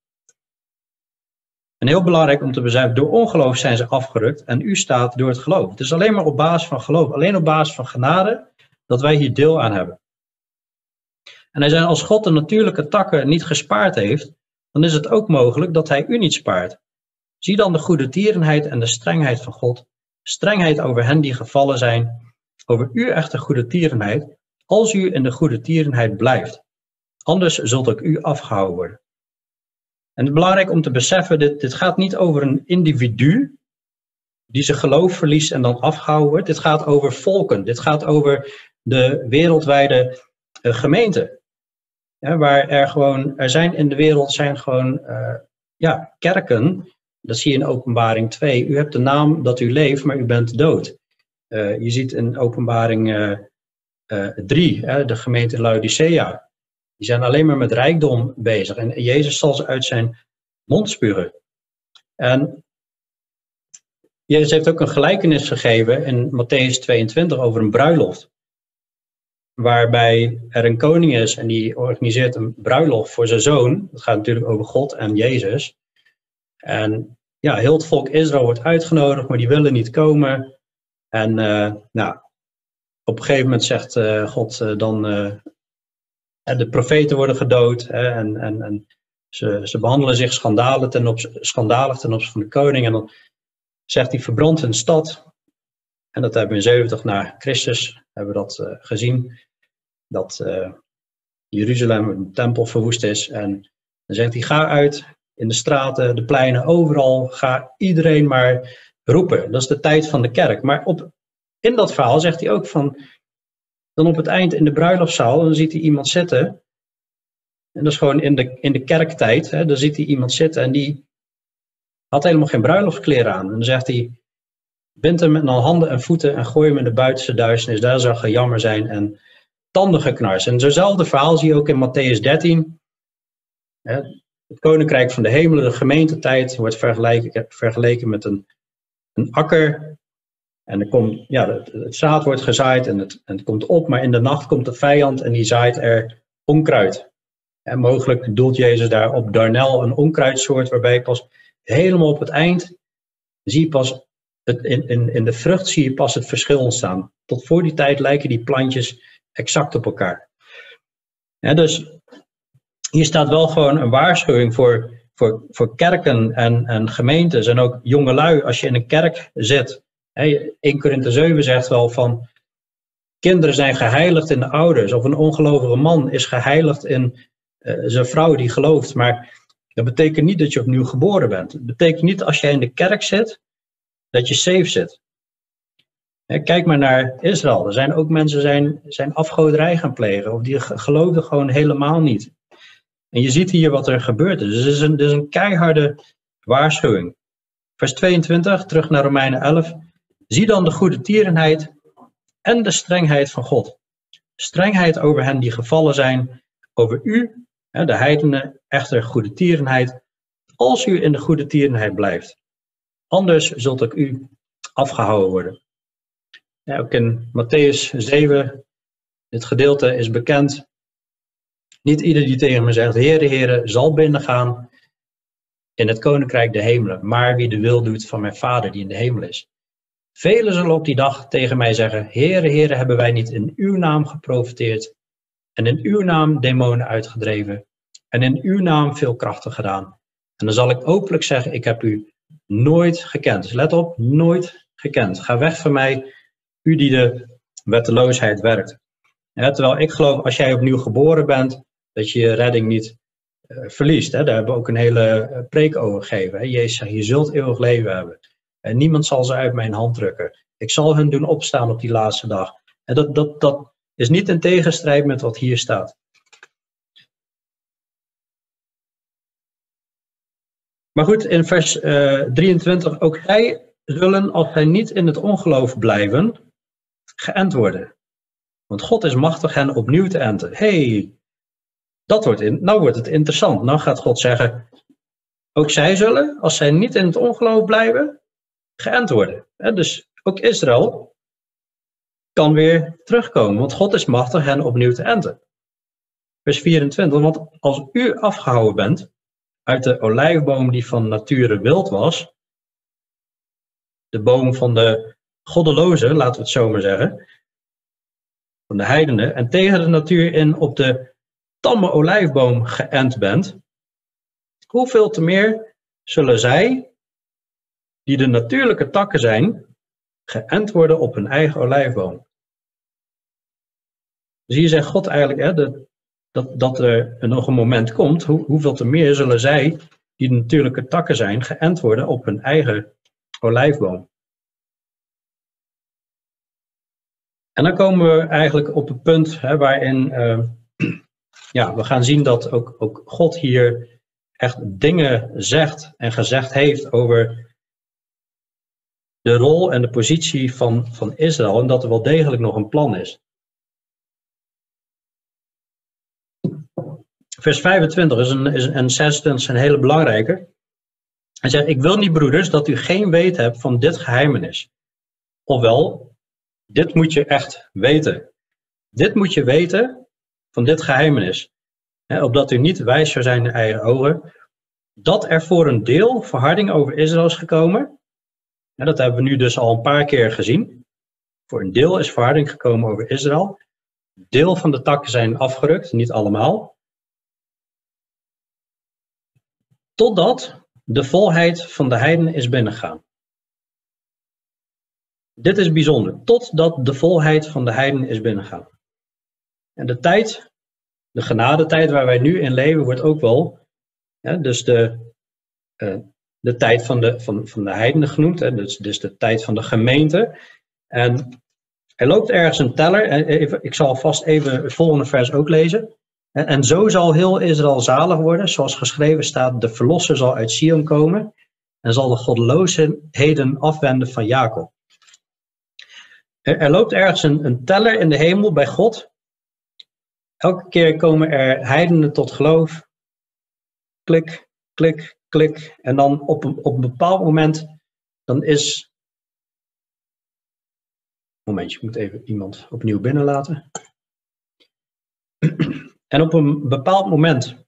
Speaker 1: En heel belangrijk om te beseffen, door ongeloof zijn ze afgerukt en u staat door het geloof. Het is alleen maar op basis van geloof, alleen op basis van genade, dat wij hier deel aan hebben. En hij zei, als God de natuurlijke takken niet gespaard heeft, dan is het ook mogelijk dat hij u niet spaart. Zie dan de goede tierenheid en de strengheid van God, strengheid over hen die gevallen zijn, over uw echte goede tierenheid, als u in de goede tierenheid blijft. Anders zult ook u afgehouden worden. En het is belangrijk om te beseffen, dit, dit gaat niet over een individu die zijn geloof verliest en dan afgehouden wordt. Dit gaat over volken. Dit gaat over de wereldwijde uh, gemeente. Waar er gewoon, er zijn in de wereld zijn gewoon uh, ja, kerken. Dat zie je in openbaring 2. U hebt de naam dat u leeft, maar u bent dood. Uh, je ziet in openbaring 3, de gemeente Laodicea. Die zijn alleen maar met rijkdom bezig. En Jezus zal ze uit zijn mond spuren. En Jezus heeft ook een gelijkenis gegeven in Matthäus 22 over een bruiloft. Waarbij er een koning is en die organiseert een bruiloft voor zijn zoon. Dat gaat natuurlijk over God en Jezus. En ja, heel het volk Israël wordt uitgenodigd, maar die willen niet komen. En nou, op een gegeven moment zegt God dan, de profeten worden gedood en, en, en ze, ze behandelen zich schandalig ten, op, schandalig ten opzichte van de koning. En dan zegt hij, verbrand een stad. En dat hebben we in 70 na Christus hebben we dat gezien. Dat uh, Jeruzalem, een tempel verwoest is. En dan zegt hij, ga uit in de straten, de pleinen, overal. Ga iedereen maar roepen. Dat is de tijd van de kerk. Maar op, in dat verhaal zegt hij ook van, dan op het eind in de bruiloftszaal, dan ziet hij iemand zitten. En dat is gewoon in de, in de kerktijd. Hè, dan ziet hij iemand zitten en die had helemaal geen bruiloftskleren aan. En dan zegt hij, bind hem met handen en voeten en gooi hem in de buitenste duisternis. Daar zal gejammer zijn en tanden geknars. En zo'nzelfde verhaal zie je ook in Matthäus 13. Hè, het koninkrijk van de hemelen, de gemeentetijd, wordt vergeleken, vergeleken met een, een akker en er komt, ja, het, zaad wordt gezaaid en het, en het komt op, maar in de nacht komt de vijand en die zaait er onkruid. En mogelijk bedoelt Jezus daar op darnel een onkruidsoort, waarbij pas helemaal op het eind zie je pas, het, in, in, in de vrucht zie je pas het verschil ontstaan. Tot voor die tijd lijken die plantjes exact op elkaar. dus hier staat wel gewoon een waarschuwing voor, voor, voor kerken en, en gemeentes en ook jongelui. Als je in een kerk zit 1 Korinthe 7 zegt wel van kinderen zijn geheiligd in de ouders. Of een ongelovige man is geheiligd in uh, zijn vrouw die gelooft. Maar dat betekent niet dat je opnieuw geboren bent. Het betekent niet als jij in de kerk zit, dat je safe zit. kijk maar naar Israël. Er zijn ook mensen zijn, zijn afgoderij gaan plegen. Of die geloofden gewoon helemaal niet. En je ziet hier wat er gebeurt. Dus het is een, is een keiharde waarschuwing. Vers 22, terug naar Romeinen 11. Zie dan de goede tierenheid en de strengheid van God. Strengheid over hen die gevallen zijn, over u, de heidenen, echter goede tierenheid, als u in de goede tierenheid blijft. Anders zult ook u afgehouden worden. Ook in Matthäus 7, dit gedeelte is bekend. Niet ieder die tegen me zegt, Heere, Heere, zal binnengaan in het koninkrijk de hemelen, maar wie de wil doet van mijn Vader die in de hemel is. Velen zullen op die dag tegen mij zeggen, Heere, Heere, hebben wij niet in uw naam geprofiteerd en in uw naam demonen uitgedreven en in uw naam veel krachten gedaan. En dan zal ik openlijk zeggen, ik heb u nooit gekend. Dus let op, nooit gekend. Ga weg van mij, u die de wetteloosheid werkt. terwijl ik geloof, als jij opnieuw geboren bent, dat je je redding niet uh, verliest. Hè? Daar hebben we ook een hele uh, preek over gegeven. Hè? Jezus zegt, je zult eeuwig leven hebben. En niemand zal ze uit mijn hand drukken. Ik zal hun doen opstaan op die laatste dag. En dat, dat, dat is niet in tegenstrijd met wat hier staat. Maar goed, in vers uh, eh, 23, ook zij zullen, als zij niet in het ongeloof blijven, geënt worden. Want God is machtig hen opnieuw te enten. hey, dat wordt in, nou wordt het interessant. Nou gaat God zeggen, ook zij zullen, als zij niet in het ongeloof blijven, geënt worden. Dus ook Israël kan weer terugkomen, want God is machtig hen opnieuw te enten. Vers 24, want als u afgehouden bent uit de olijfboom die van nature wild was, de boom van de goddelozen, laten we het zo maar zeggen, van de heidenen, en tegen de natuur in op de tamme olijfboom geënt bent, hoeveel te meer zullen zij, die de natuurlijke takken zijn, geënt worden op hun eigen olijfboom. Dus hier zegt God eigenlijk hè, dat, dat, er nog een moment komt, hoe, hoeveel te meer zullen zij, die de natuurlijke takken zijn, geënt worden op hun eigen olijfboom. En dan komen we eigenlijk op het punt hè, waarin uh, ja, we gaan zien dat ook, ook God hier echt dingen zegt en gezegd heeft over de rol en de positie van, van Israël en dat er wel degelijk nog een plan is. Vers 25 is een, is een, is een hele belangrijke. Hij zegt, ik wil niet broeders dat u geen weet hebt van dit geheimenis. Ofwel, dit moet je echt weten. Dit moet je weten van dit geheimenis. He, opdat u niet wijs zou zijn in eigen ogen. Dat er voor een deel verharding over Israël is gekomen dat hebben we nu dus al een paar keer gezien. Voor een deel is verharding gekomen over Israël. Deel van de takken zijn afgerukt, niet allemaal. Totdat de volheid van de heiden is binnengegaan. Dit is bijzonder, totdat de volheid van de heiden is binnengegaan. En de tijd, de genadetijd waar wij nu in leven, wordt ook wel, dus de, uh, de tijd van de, van, van de heidenen genoemd, hè, dus, dus de tijd van de gemeente. En er loopt ergens een teller, ik zal vast even het volgende vers ook lezen. En, en zo zal heel Israël zalig worden, zoals geschreven staat, de verlosser zal uit Sion komen en zal de goddeloosheden afwenden van Jacob. Er, loopt ergens een teller in de hemel bij God. Elke keer komen er heidenen tot geloof. Klik, klik, klik. En dan op een, op een bepaald moment, dan is... Momentje, ik moet even iemand opnieuw binnenlaten. En op een bepaald moment,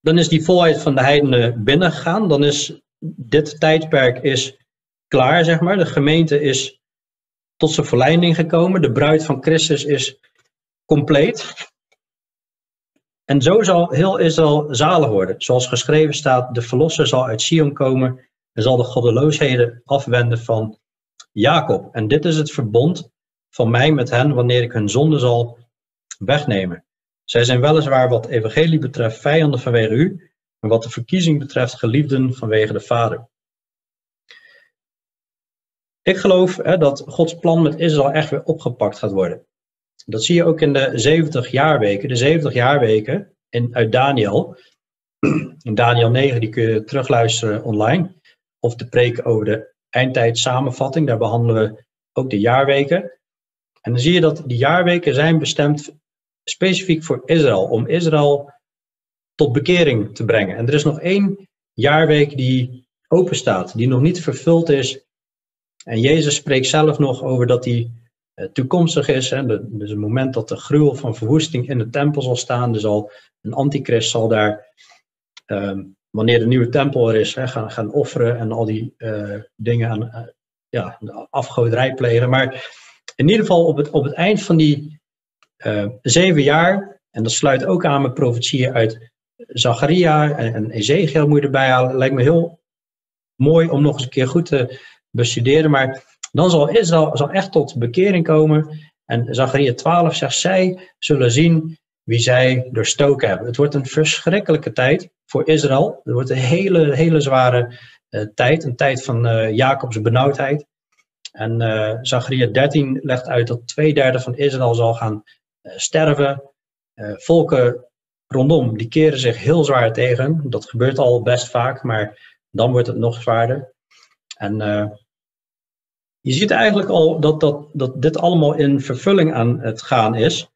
Speaker 1: dan is die volheid van de heidenen binnengegaan. Dan is dit tijdperk is klaar, zeg maar. De gemeente is tot zijn verleiding gekomen. De bruid van Christus is compleet. En zo zal heel Israël zalig worden. Zoals geschreven staat, de verlosser zal uit Sion komen en zal de goddeloosheden afwenden van Jacob. En dit is het verbond van mij met hen wanneer ik hun zonde zal wegnemen. Zij zijn weliswaar wat evangelie betreft vijanden vanwege u, maar wat de verkiezing betreft geliefden vanwege de Vader. Ik geloof hè, dat Gods plan met Israël echt weer opgepakt gaat worden. Dat zie je ook in de 70 jaarweken. De 70 jaarweken in, uit Daniel. In Daniel 9, die kun je terugluisteren online. Of de preek over de eindtijd samenvatting. Daar behandelen we ook de jaarweken. En dan zie je dat die jaarweken zijn bestemd specifiek voor Israël. Om Israël tot bekering te brengen. En er is nog één jaarweek die open staat. Die nog niet vervuld is. En Jezus spreekt zelf nog over dat hij eh, toekomstig is. Hè? Dus het moment dat de gruwel van verwoesting in de tempel zal staan, dus al een antichrist zal daar, ehm, wanneer de nieuwe tempel er is, hè, gaan, gaan offeren en al die uh, dingen aan uh, ja, afgoderij plegen. Maar in ieder geval op het, op het eind van die zeven jaar, en dat sluit ook aan met profetieën uit Zacharia en, en Ezekiel moet je erbij halen, lijkt me heel mooi om nog eens een keer goed te bestuderen. Maar dan zal Israël zal echt tot bekering komen. En Zacharia 12 zegt, zij zullen zien wie zij doorstoken hebben. Het wordt een verschrikkelijke tijd voor Israël. Het wordt een hele, hele zware uh, tijd. Een tijd van uh, Jacobs benauwdheid. En uh, Zacharia 13 legt uit dat twee derde van Israël zal gaan sterven. volken rondom, die keren zich heel zwaar tegen. Dat gebeurt al best vaak, maar dan wordt het nog zwaarder. En je ziet eigenlijk al dat, dat, dat dit allemaal in vervulling aan het gaan is.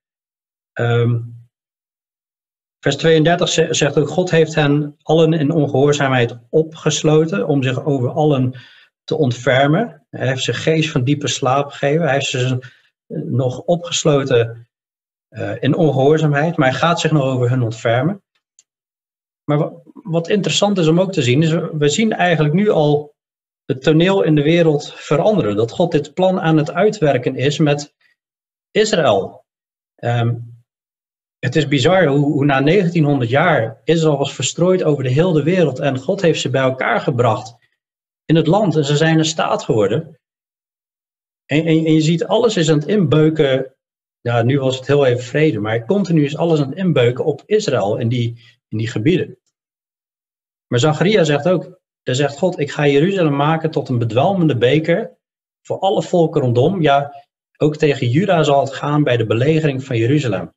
Speaker 1: Um, vers 32 zegt ook, God heeft hen allen in ongehoorzaamheid opgesloten om zich over allen te ontfermen. Hij heeft ze geest van diepe slaap gegeven. Hij heeft ze nog opgesloten uh, in ongehoorzaamheid, maar hij gaat zich nog over hun ontfermen. Maar wat interessant is om ook te zien, is we zien eigenlijk nu al het toneel in de wereld veranderen. Dat God dit plan aan het uitwerken is met Israël. Um, het is bizar hoe, hoe, na 1900 jaar Israël was verstrooid over de hele wereld en God heeft ze bij elkaar gebracht in het land en ze zijn een staat geworden. En, en, en je ziet alles is aan het inbeuken. Ja, nu was het heel even vrede, maar continu is alles aan het inbeuken op Israël in die, in die gebieden. Maar Zacharia zegt ook, dan zegt God, ik ga Jeruzalem maken tot een bedwelmende beker voor alle volken rondom. Ja, ook tegen Juda zal het gaan bij de belegering van Jeruzalem.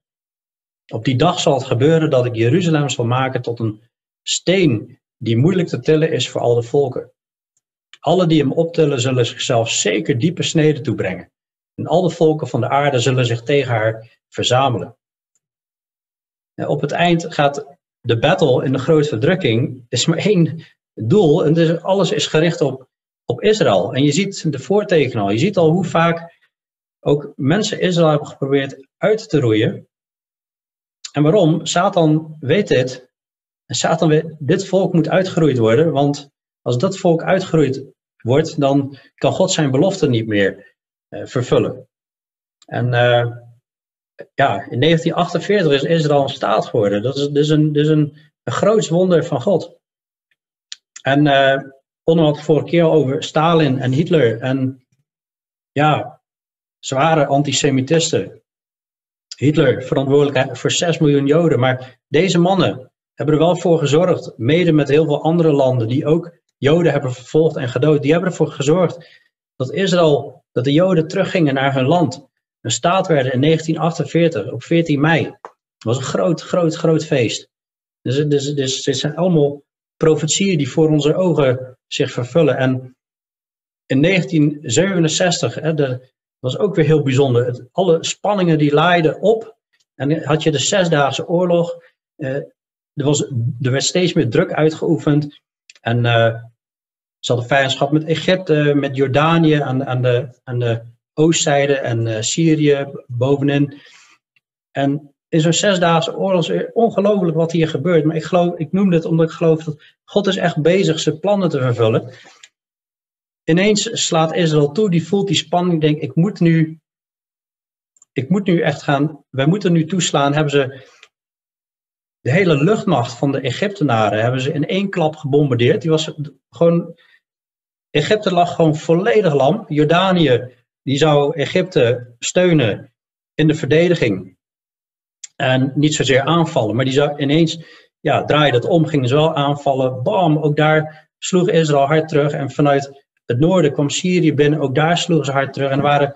Speaker 1: Op die dag zal het gebeuren dat ik Jeruzalem zal maken tot een steen die moeilijk te tillen is voor al de volken. Alle die hem optillen zullen zichzelf zeker diepe sneden toebrengen. En al de volken van de aarde zullen zich tegen haar verzamelen. En op het eind gaat de battle in de grote verdrukking, is maar één doel. En dus alles is gericht op, op Israël. En je ziet de voortekenen al. Je ziet al hoe vaak ook mensen Israël hebben geprobeerd uit te roeien. En waarom? Satan weet dit. En Satan weet, dit volk moet uitgeroeid worden. Want als dat volk uitgeroeid wordt, dan kan God zijn belofte niet meer uh, vervullen. En uh, ja, in 1948 is Israël een staat geworden. Dat is dus een, dus een, een groot wonder van God. En uh, vorige keer over Stalin en Hitler. En ja, zware antisemitisten. Hitler verantwoordelijk voor 6 miljoen Joden. Maar deze mannen hebben er wel voor gezorgd, mede met heel veel andere landen die ook Joden hebben vervolgd en gedood. Die hebben ervoor gezorgd dat Israël, dat de Joden teruggingen naar hun land. Een staat werden in 1948 op 14 mei. Dat was een groot, groot, groot feest. Dus, dus, dus dit zijn allemaal profetieën die voor onze ogen zich vervullen. En in 1967, hè, was ook weer heel bijzonder. Het, alle spanningen die laaiden op. En had je de Zesdaagse Oorlog. Eh, er, was, er werd steeds meer druk uitgeoefend. En uh, ze hadden vijandschap met Egypte, met Jordanië aan, aan, de, de oostzijde en uh, Syrië bovenin. En in zo'n zesdaagse oorlog ongelooflijk wat hier gebeurt. Maar ik, geloof, ik noem dit omdat ik geloof dat God is echt bezig zijn plannen te vervullen. Ineens slaat Israël toe, die voelt die spanning, denkt ik moet nu, ik moet nu echt gaan, wij moeten nu toeslaan. Hebben ze de hele luchtmacht van de Egyptenaren hebben ze in één klap gebombardeerd. Die was gewoon, Egypte lag gewoon volledig lam. Jordanië, die zou Egypte steunen in de verdediging. En niet zozeer aanvallen, maar die zou ineens, ja, draaide het om, gingen ze wel aanvallen. Bam, ook daar sloeg Israël hard terug. En vanuit het noorden kwam Syrië binnen, ook daar sloegen ze hard terug. En er waren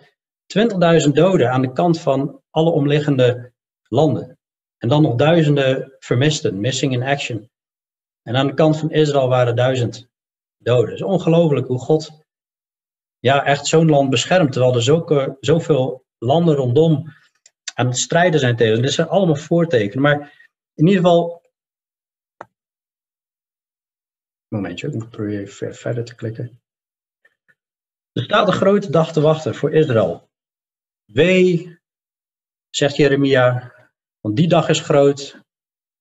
Speaker 1: 20.000 doden aan de kant van alle omliggende landen. En dan nog duizenden vermisten, missing in action. En aan de kant van Israël waren duizend doden. Het is ongelooflijk hoe God ja, echt zo'n land beschermt, terwijl er zulke, zoveel landen rondom aan het strijden zijn tegen. Dit zijn allemaal voortekenen. Maar in ieder geval. Momentje, ik moet proberen verder te klikken. Er staat een grote dag te wachten voor Israël. Wee, zegt Jeremia, want die dag is groot.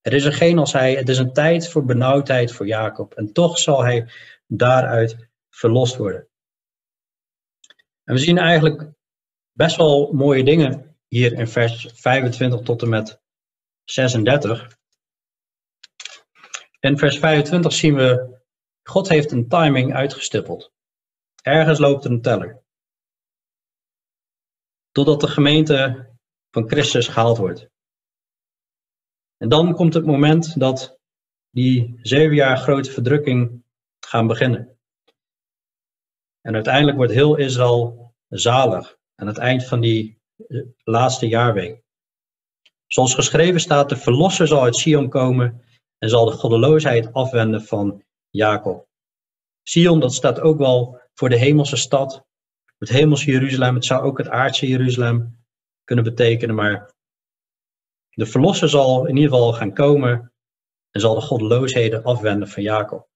Speaker 1: Er is er geen als hij. Het is een tijd voor benauwdheid voor Jacob. En toch zal hij daaruit verlost worden. En we zien eigenlijk best wel mooie dingen hier in vers 25 tot en met 36. In vers 25 zien we, God heeft een timing uitgestippeld. Ergens loopt er een teller. Totdat de gemeente van Christus gehaald wordt. En dan komt het moment dat die zeven jaar grote verdrukking gaan beginnen. En uiteindelijk wordt heel Israël zalig aan het eind van die laatste jaarweek. Zoals geschreven staat, de verlosser zal uit Sion komen en zal de goddeloosheid afwenden van Jacob. Sion, dat staat ook wel voor de hemelse stad, het hemelse Jeruzalem. Het zou ook het aardse Jeruzalem kunnen betekenen, maar de verlosser zal in ieder geval gaan komen en zal de goddeloosheden afwenden van Jacob.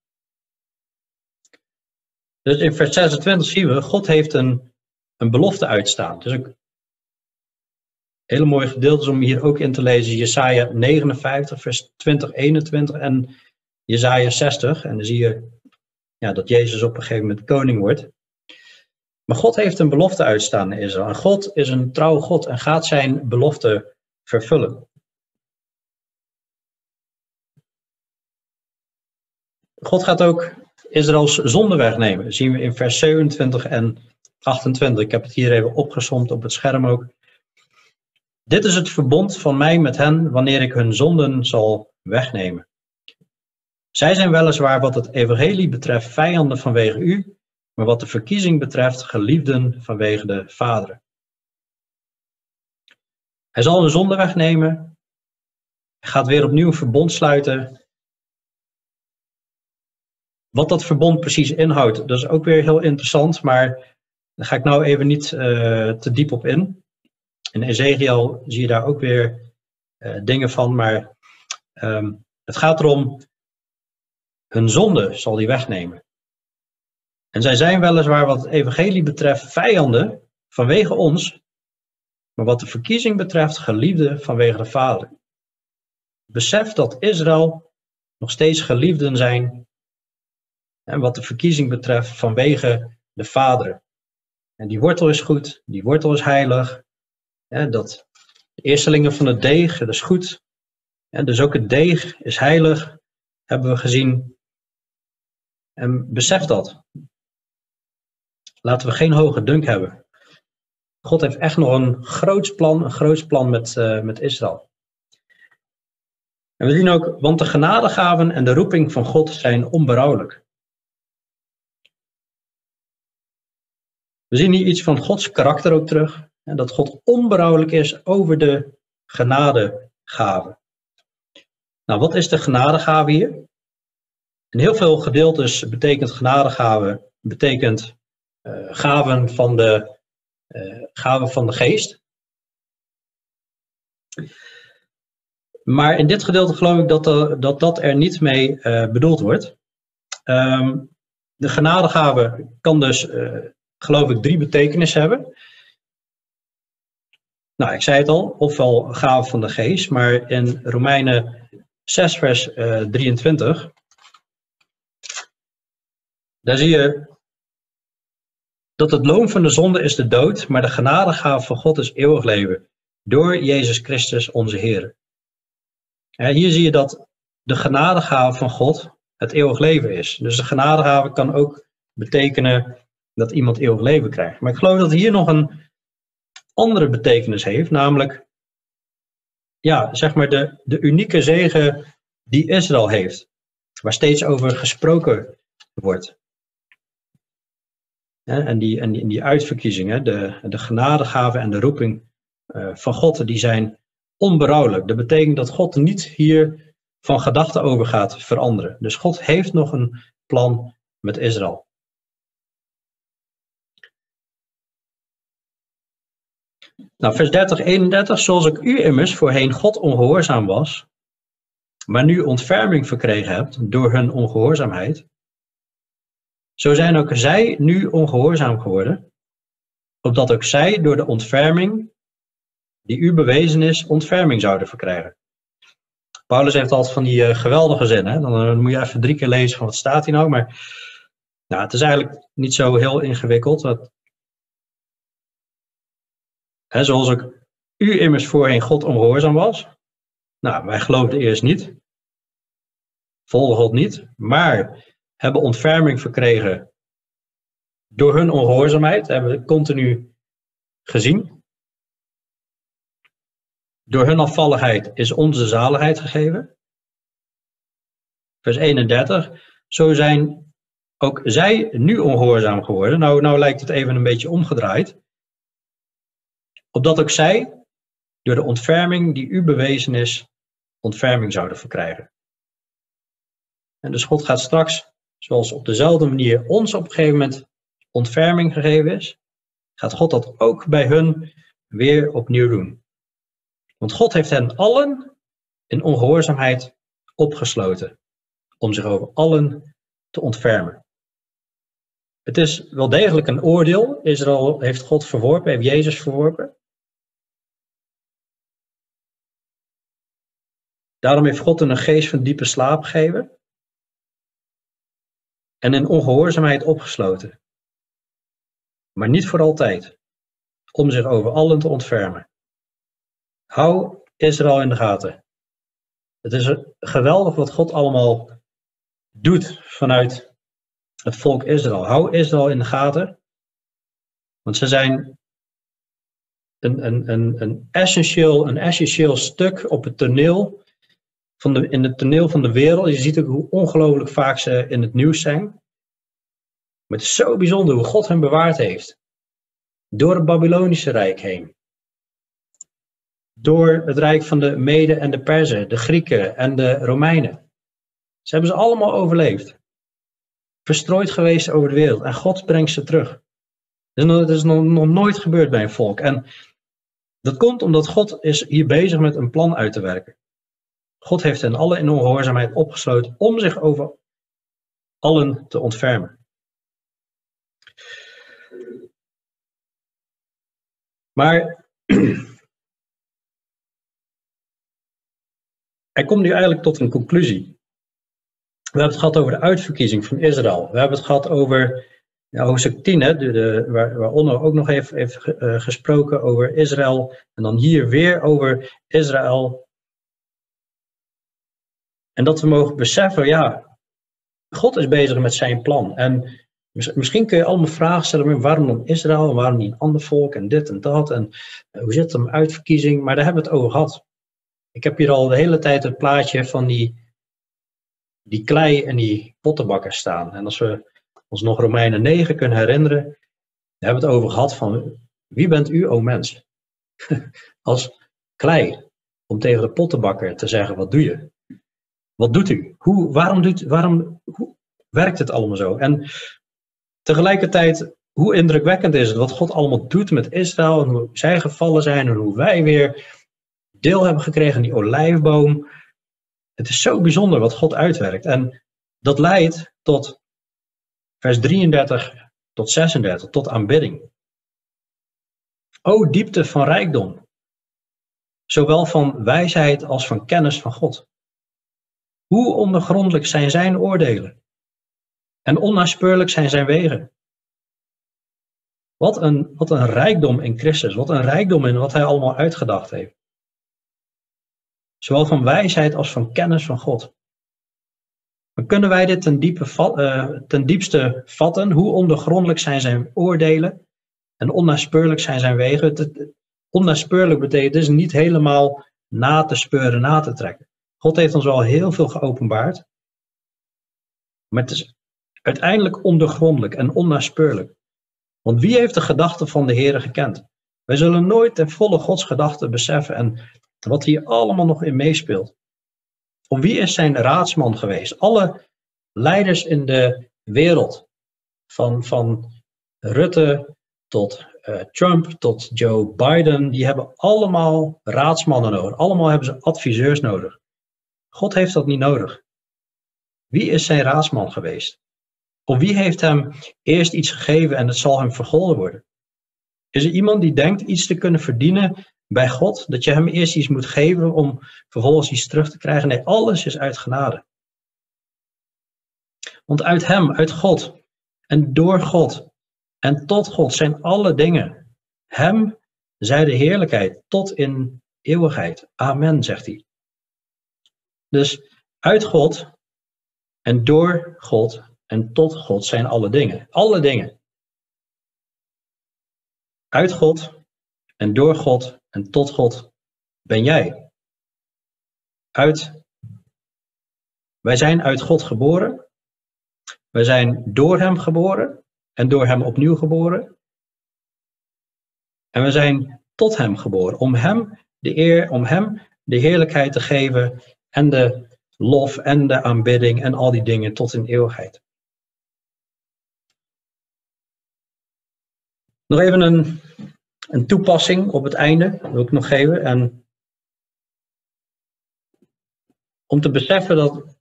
Speaker 1: Dus in vers 26 zien we, God heeft een, een belofte uitstaan. Dus een hele mooie gedeeltes om hier ook in te lezen. Jesaja 59, vers 20, 21 en Jesaja 60. En dan zie je ja, dat Jezus op een gegeven moment koning wordt. Maar God heeft een belofte uitstaan in Israël. En God is een trouw God en gaat zijn belofte vervullen. God gaat ook Israëls zonde wegnemen. Dat zien we in vers 27 en 28. Ik heb het hier even opgesomd op het scherm ook. Dit is het verbond van mij met hen wanneer ik hun zonden zal wegnemen. Zij zijn weliswaar wat het evangelie betreft vijanden vanwege u, maar wat de verkiezing betreft geliefden vanwege de vaderen. Hij zal hun zonde wegnemen, hij gaat weer opnieuw een verbond sluiten. Wat dat verbond precies inhoudt, dat is ook weer heel interessant, maar daar ga ik nou even niet uh, te diep op in. In Ezekiel zie je daar ook weer uh, dingen van, maar um, het gaat erom, hun zonde zal hij wegnemen. En zij zijn weliswaar wat het evangelie betreft vijanden vanwege ons, maar wat de verkiezing betreft geliefden vanwege de Vader. Besef dat Israël nog steeds geliefden zijn En wat de verkiezing betreft vanwege de vaderen. En die wortel is goed, die wortel is heilig. Dat de eerstelingen van het deeg, dat is goed. En dus ook het deeg is heilig, hebben we gezien. En besef dat. Laten we geen hoge dunk hebben. God heeft echt nog een groot plan, een groot plan met, uh, met Israël. En we zien ook, want de genadegaven en de roeping van God zijn onberouwelijk. We zien hier iets van Gods karakter ook terug. Dat God onberouwelijk is over de genadegaven. Nou, wat is de genadegave hier? In heel veel gedeeltes betekent genadegave betekent uh, gaven van de, uh, gaven van de geest. Maar in dit gedeelte geloof ik dat er, dat, dat er niet mee bedoeld wordt. Um, de genadegave kan dus, geloof ik, drie betekenissen hebben. Nou, ik zei het al, ofwel gave van de geest, maar in Romeinen 6, vers 23, daar zie je dat het loon van de zonde is de dood, maar de genadegave van God is eeuwig leven. Door Jezus Christus onze Heer. Hier zie je dat de genadegave van God het eeuwig leven is. Dus de genadegave kan ook betekenen dat iemand eeuwig leven krijgt. Maar ik geloof dat hier nog een andere betekenis heeft, namelijk ja, zeg maar de, de unieke zegen die Israël heeft, waar steeds over gesproken wordt. En die, en die, en die uitverkiezingen, de, de genadegave en de roeping uh, van God, die zijn onberouwelijk. Dat betekent dat God niet hier van gedachten over gaat veranderen. Dus God heeft nog een plan met Israël. Nou, vers 30, 31. Zoals ik u immers voorheen God ongehoorzaam was, maar nu ontferming verkregen hebt door hun ongehoorzaamheid, zo zijn ook zij nu ongehoorzaam geworden, opdat ook zij door de ontferming die u bewezen is, ontferming zouden verkrijgen. Paulus heeft altijd van die uh, geweldige zinnen. Dan, dan, moet je even drie keer lezen van wat staat hier nou. Maar nou, het is eigenlijk niet zo heel ingewikkeld. Dat, zoals ik u immers voorheen God ongehoorzaam was. Nou, wij geloofden eerst niet. Volgen God niet. Maar hebben ontferming verkregen door hun ongehoorzaamheid. Hebben we continu gezien. Door hun afvalligheid is onze zaligheid gegeven. Vers 31. Zo zijn ook zij nu ongehoorzaam geworden. Nou, nou lijkt het even een beetje omgedraaid. Opdat ook zij, door de ontferming die u bewezen is, ontferming zouden verkrijgen. En dus God gaat straks zoals op dezelfde manier ons op een gegeven moment ontferming gegeven is, gaat God dat ook bij hun weer opnieuw doen. Want God heeft hen allen in ongehoorzaamheid opgesloten, om zich over allen te ontfermen. Het is wel degelijk een oordeel. Israël heeft God verworpen, heeft Jezus verworpen. Daarom heeft God een geest van diepe slaap gegeven en in ongehoorzaamheid opgesloten. Maar niet voor altijd, om zich over allen te ontfermen. Hou Israël in de gaten. Het is geweldig wat God allemaal doet vanuit het volk Israël. Hou Israël in de gaten, want ze zijn een, een, een, een, essentieel, een essentieel stuk op het toneel van in het toneel van de wereld. Je ziet ook hoe ongelooflijk vaak ze in het nieuws zijn. Maar het is zo bijzonder hoe God hen bewaard heeft. Door het Babylonische Rijk heen. Door het Rijk van de Meden en de Perzen, de Grieken en de Romeinen. Ze hebben ze allemaal overleefd. Verstrooid geweest over de wereld. En God brengt ze terug. Dat is nog, nog nooit gebeurd bij een volk. En dat komt omdat God is hier bezig met een plan uit te werken. God heeft hen alle in ongehoorzaamheid opgesloten om zich over allen te ontfermen. Maar hij komt nu eigenlijk tot een conclusie. We hebben het gehad over de uitverkiezing van Israël. We hebben het gehad over ja, hoofdstuk 10, hè, de, waar, Onno ook nog heeft, uh, gesproken over Israël. En dan hier weer over Israël. En dat we mogen beseffen, ja, God is bezig met zijn plan. En misschien kun je allemaal vragen stellen, waarom dan Israël en waarom niet een ander volk en dit en dat. En uh, hoe zit het met uitverkiezing? Maar daar hebben we het over gehad. Ik heb hier al de hele tijd het plaatje van die, die klei en die pottenbakken staan. En als we ons nog Romeinen 9 kunnen herinneren, daar hebben we het over gehad van wie bent u, o mens? Als klei, om tegen de pottenbakker te zeggen, wat doe je? Wat doet u? Hoe, waarom, doet, waarom hoe werkt het allemaal zo? En tegelijkertijd, hoe indrukwekkend is het wat God allemaal doet met Israël en hoe zij gevallen zijn en hoe wij weer deel hebben gekregen aan die olijfboom. Het is zo bijzonder wat God uitwerkt. En dat leidt tot vers 33 tot 36, tot aanbidding. O diepte van rijkdom, zowel van wijsheid als van kennis van God. Hoe ondergrondelijk zijn zijn oordelen en onnaspeurlijk zijn zijn wegen. Wat een, wat een rijkdom in Christus, wat een rijkdom in wat hij allemaal uitgedacht heeft. Zowel van wijsheid als van kennis van God. Maar kunnen wij dit ten, diepe, uh, ten diepste vatten? Hoe ondergrondelijk zijn zijn oordelen en onnaspeurlijk zijn zijn wegen? Onnaspeurlijk betekent dus niet helemaal na te speuren, na te trekken. God heeft ons al heel veel geopenbaard. Maar het is uiteindelijk ondergrondelijk en onnaspeurlijk. Want wie heeft de gedachten van de Heer gekend? Wij zullen nooit ten volle Gods gedachten beseffen en wat hier allemaal nog in meespeelt. Of wie is zijn raadsman geweest? Alle leiders in de wereld, van, van Rutte tot uh, Trump tot Joe Biden, die hebben allemaal raadsmannen nodig. Allemaal hebben ze adviseurs nodig. God heeft dat niet nodig. Wie is zijn raadsman geweest? Of wie heeft hem eerst iets gegeven en het zal hem vergolden worden? Is er iemand die denkt iets te kunnen verdienen bij God, dat je hem eerst iets moet geven om vervolgens iets terug te krijgen. Nee, alles is uit genade. Want uit hem, uit God en door God en tot God zijn alle dingen. Hem zij de heerlijkheid tot in eeuwigheid. Amen, zegt hij. Dus uit God en door God en tot God zijn alle dingen. Alle dingen. Uit God en door God en tot God ben jij. Uit, wij zijn uit God geboren. Wij zijn door Hem geboren en door Hem opnieuw geboren. En we zijn tot Hem geboren, om Hem de eer, om Hem de heerlijkheid te geven en de lof en de aanbidding en al die dingen tot in eeuwigheid. Nog even een een toepassing op het einde, wil ik nog geven. En om te beseffen dat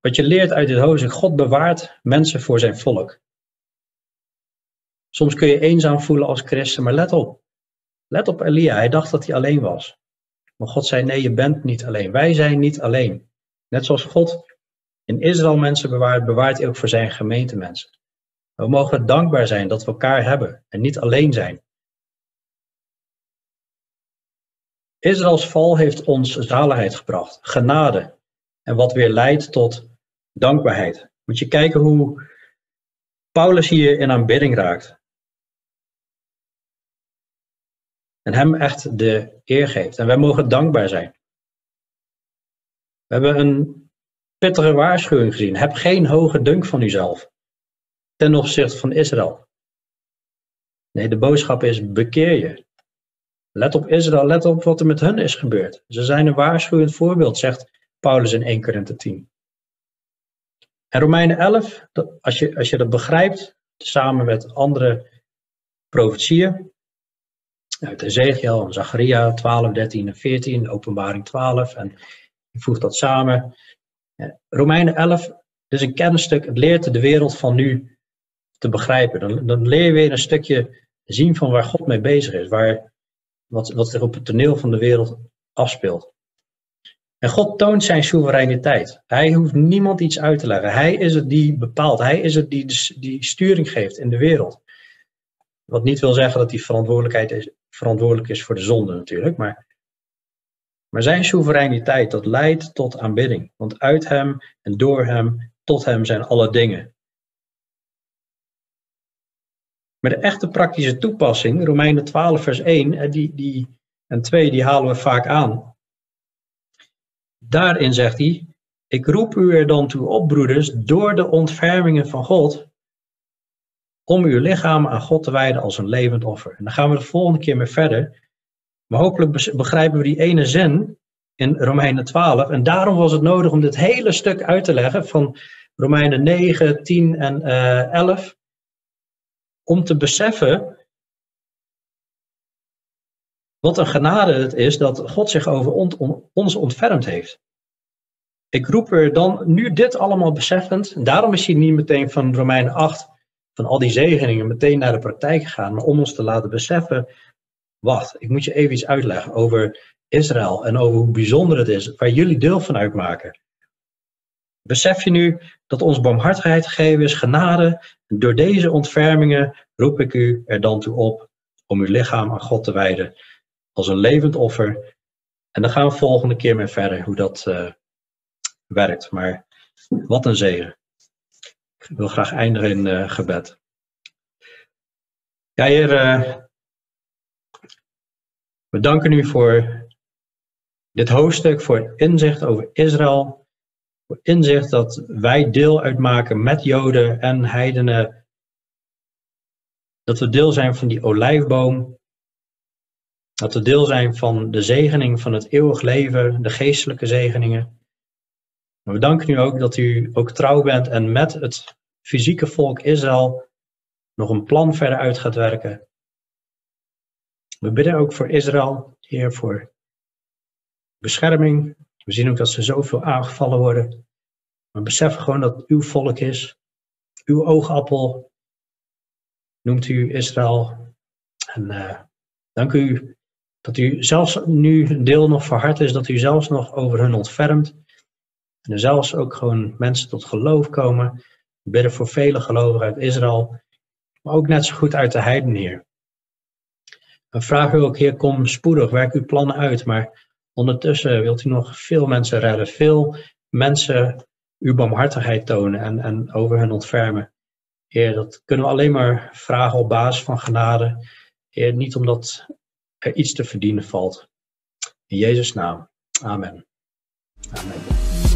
Speaker 1: wat je leert uit dit hoofdstuk, God bewaart mensen voor zijn volk. Soms kun je eenzaam voelen als christen, maar let op. Let op Elia, hij dacht dat hij alleen was. Maar God zei, nee, je bent niet alleen. Wij zijn niet alleen. Net zoals God in Israël mensen bewaart, bewaart hij ook voor zijn gemeente mensen. We mogen dankbaar zijn dat we elkaar hebben en niet alleen zijn. Israëls val heeft ons zaligheid gebracht, genade. En wat weer leidt tot dankbaarheid. Moet je kijken hoe Paulus hier in aanbidding raakt. En hem echt de eer geeft. En wij mogen dankbaar zijn. We hebben een pittige waarschuwing gezien. Heb geen hoge dunk van uzelf. Ten opzichte van Israël. Nee, de boodschap is bekeer je. Let op Israël, let op wat er met hen is gebeurd. Ze zijn een waarschuwend voorbeeld, zegt Paulus in 1 Korinthe 10. En Romeinen 11, als je, als je dat begrijpt, samen met andere profetieën, uit Ezekiel en Zacharia 12, 13 en 14, Openbaring 12, en je voegt dat samen. Romeinen 11 is een kennisstuk, het leert de wereld van nu te begrijpen. Dan, dan leer je weer een stukje zien van waar God mee bezig is, waar wat, wat zich op het toneel van de wereld afspeelt. En God toont zijn soevereiniteit. Hij hoeft niemand iets uit te leggen. Hij is het die bepaalt. Hij is het die, die sturing geeft in de wereld. Wat niet wil zeggen dat hij verantwoordelijkheid is, verantwoordelijk is voor de zonde natuurlijk. Maar, maar zijn soevereiniteit, dat leidt tot aanbidding. Want uit hem en door hem, tot hem zijn alle dingen. Maar de echte praktische toepassing, Romeinen 12 vers 1 eh, die, die, en 2, die halen we vaak aan. Daarin zegt hij, ik roep u er dan toe op, broeders, door de ontfermingen van God, om uw lichaam aan God te wijden als een levend offer. En dan gaan we de volgende keer mee verder. Maar hopelijk begrijpen we die ene zin in Romeinen 12. En daarom was het nodig om dit hele stuk uit te leggen van Romeinen 9, 10 en uh, eh, 11. Om te beseffen wat een genade het is dat God zich over ons ontfermd heeft. Ik roep er dan nu dit allemaal beseffend. En daarom is hij niet meteen van Romeinen 8, van al die zegeningen, meteen naar de praktijk gegaan. Maar om ons te laten beseffen, wacht, ik moet je even iets uitleggen over Israël en over hoe bijzonder het is, waar jullie deel van uitmaken. Besef je nu dat ons barmhartigheid gegeven is, genade? Door deze ontfermingen roep ik u er dan toe op om uw lichaam aan God te wijden als een levend offer. En dan gaan we volgende keer mee verder hoe dat uh, werkt. Maar wat een zegen. Ik wil graag eindigen in uh, gebed. Ja, Heer, uh, we danken u voor dit hoofdstuk, voor inzicht over Israël. Voor inzicht dat wij deel uitmaken met Joden en heidenen. Dat we deel zijn van die olijfboom. Dat we deel zijn van de zegening van het eeuwig leven, de geestelijke zegeningen. Maar we danken u ook dat u ook trouw bent en met het fysieke volk Israël nog een plan verder uit gaat werken. We bidden ook voor Israël, Heer, voor bescherming. We zien ook dat ze zoveel aangevallen worden. Maar besef gewoon dat het uw volk is, uw oogappel. Noemt u Israël. En uh, dank u dat u zelfs nu een deel nog verhard is, dat u zelfs nog over hun ontfermt. En er zelfs ook gewoon mensen tot geloof komen. Bidden voor vele gelovigen uit Israël, maar ook net zo goed uit de heiden, Heer. We vragen u ook, Heer, kom spoedig, werk uw plannen uit. Maar ondertussen wilt u nog veel mensen redden, veel mensen uw barmhartigheid tonen en, en over hen ontfermen. Heer, dat kunnen we alleen maar vragen op basis van genade. Heer, niet omdat er iets te verdienen valt. In Jezus' naam. Amen. Amen.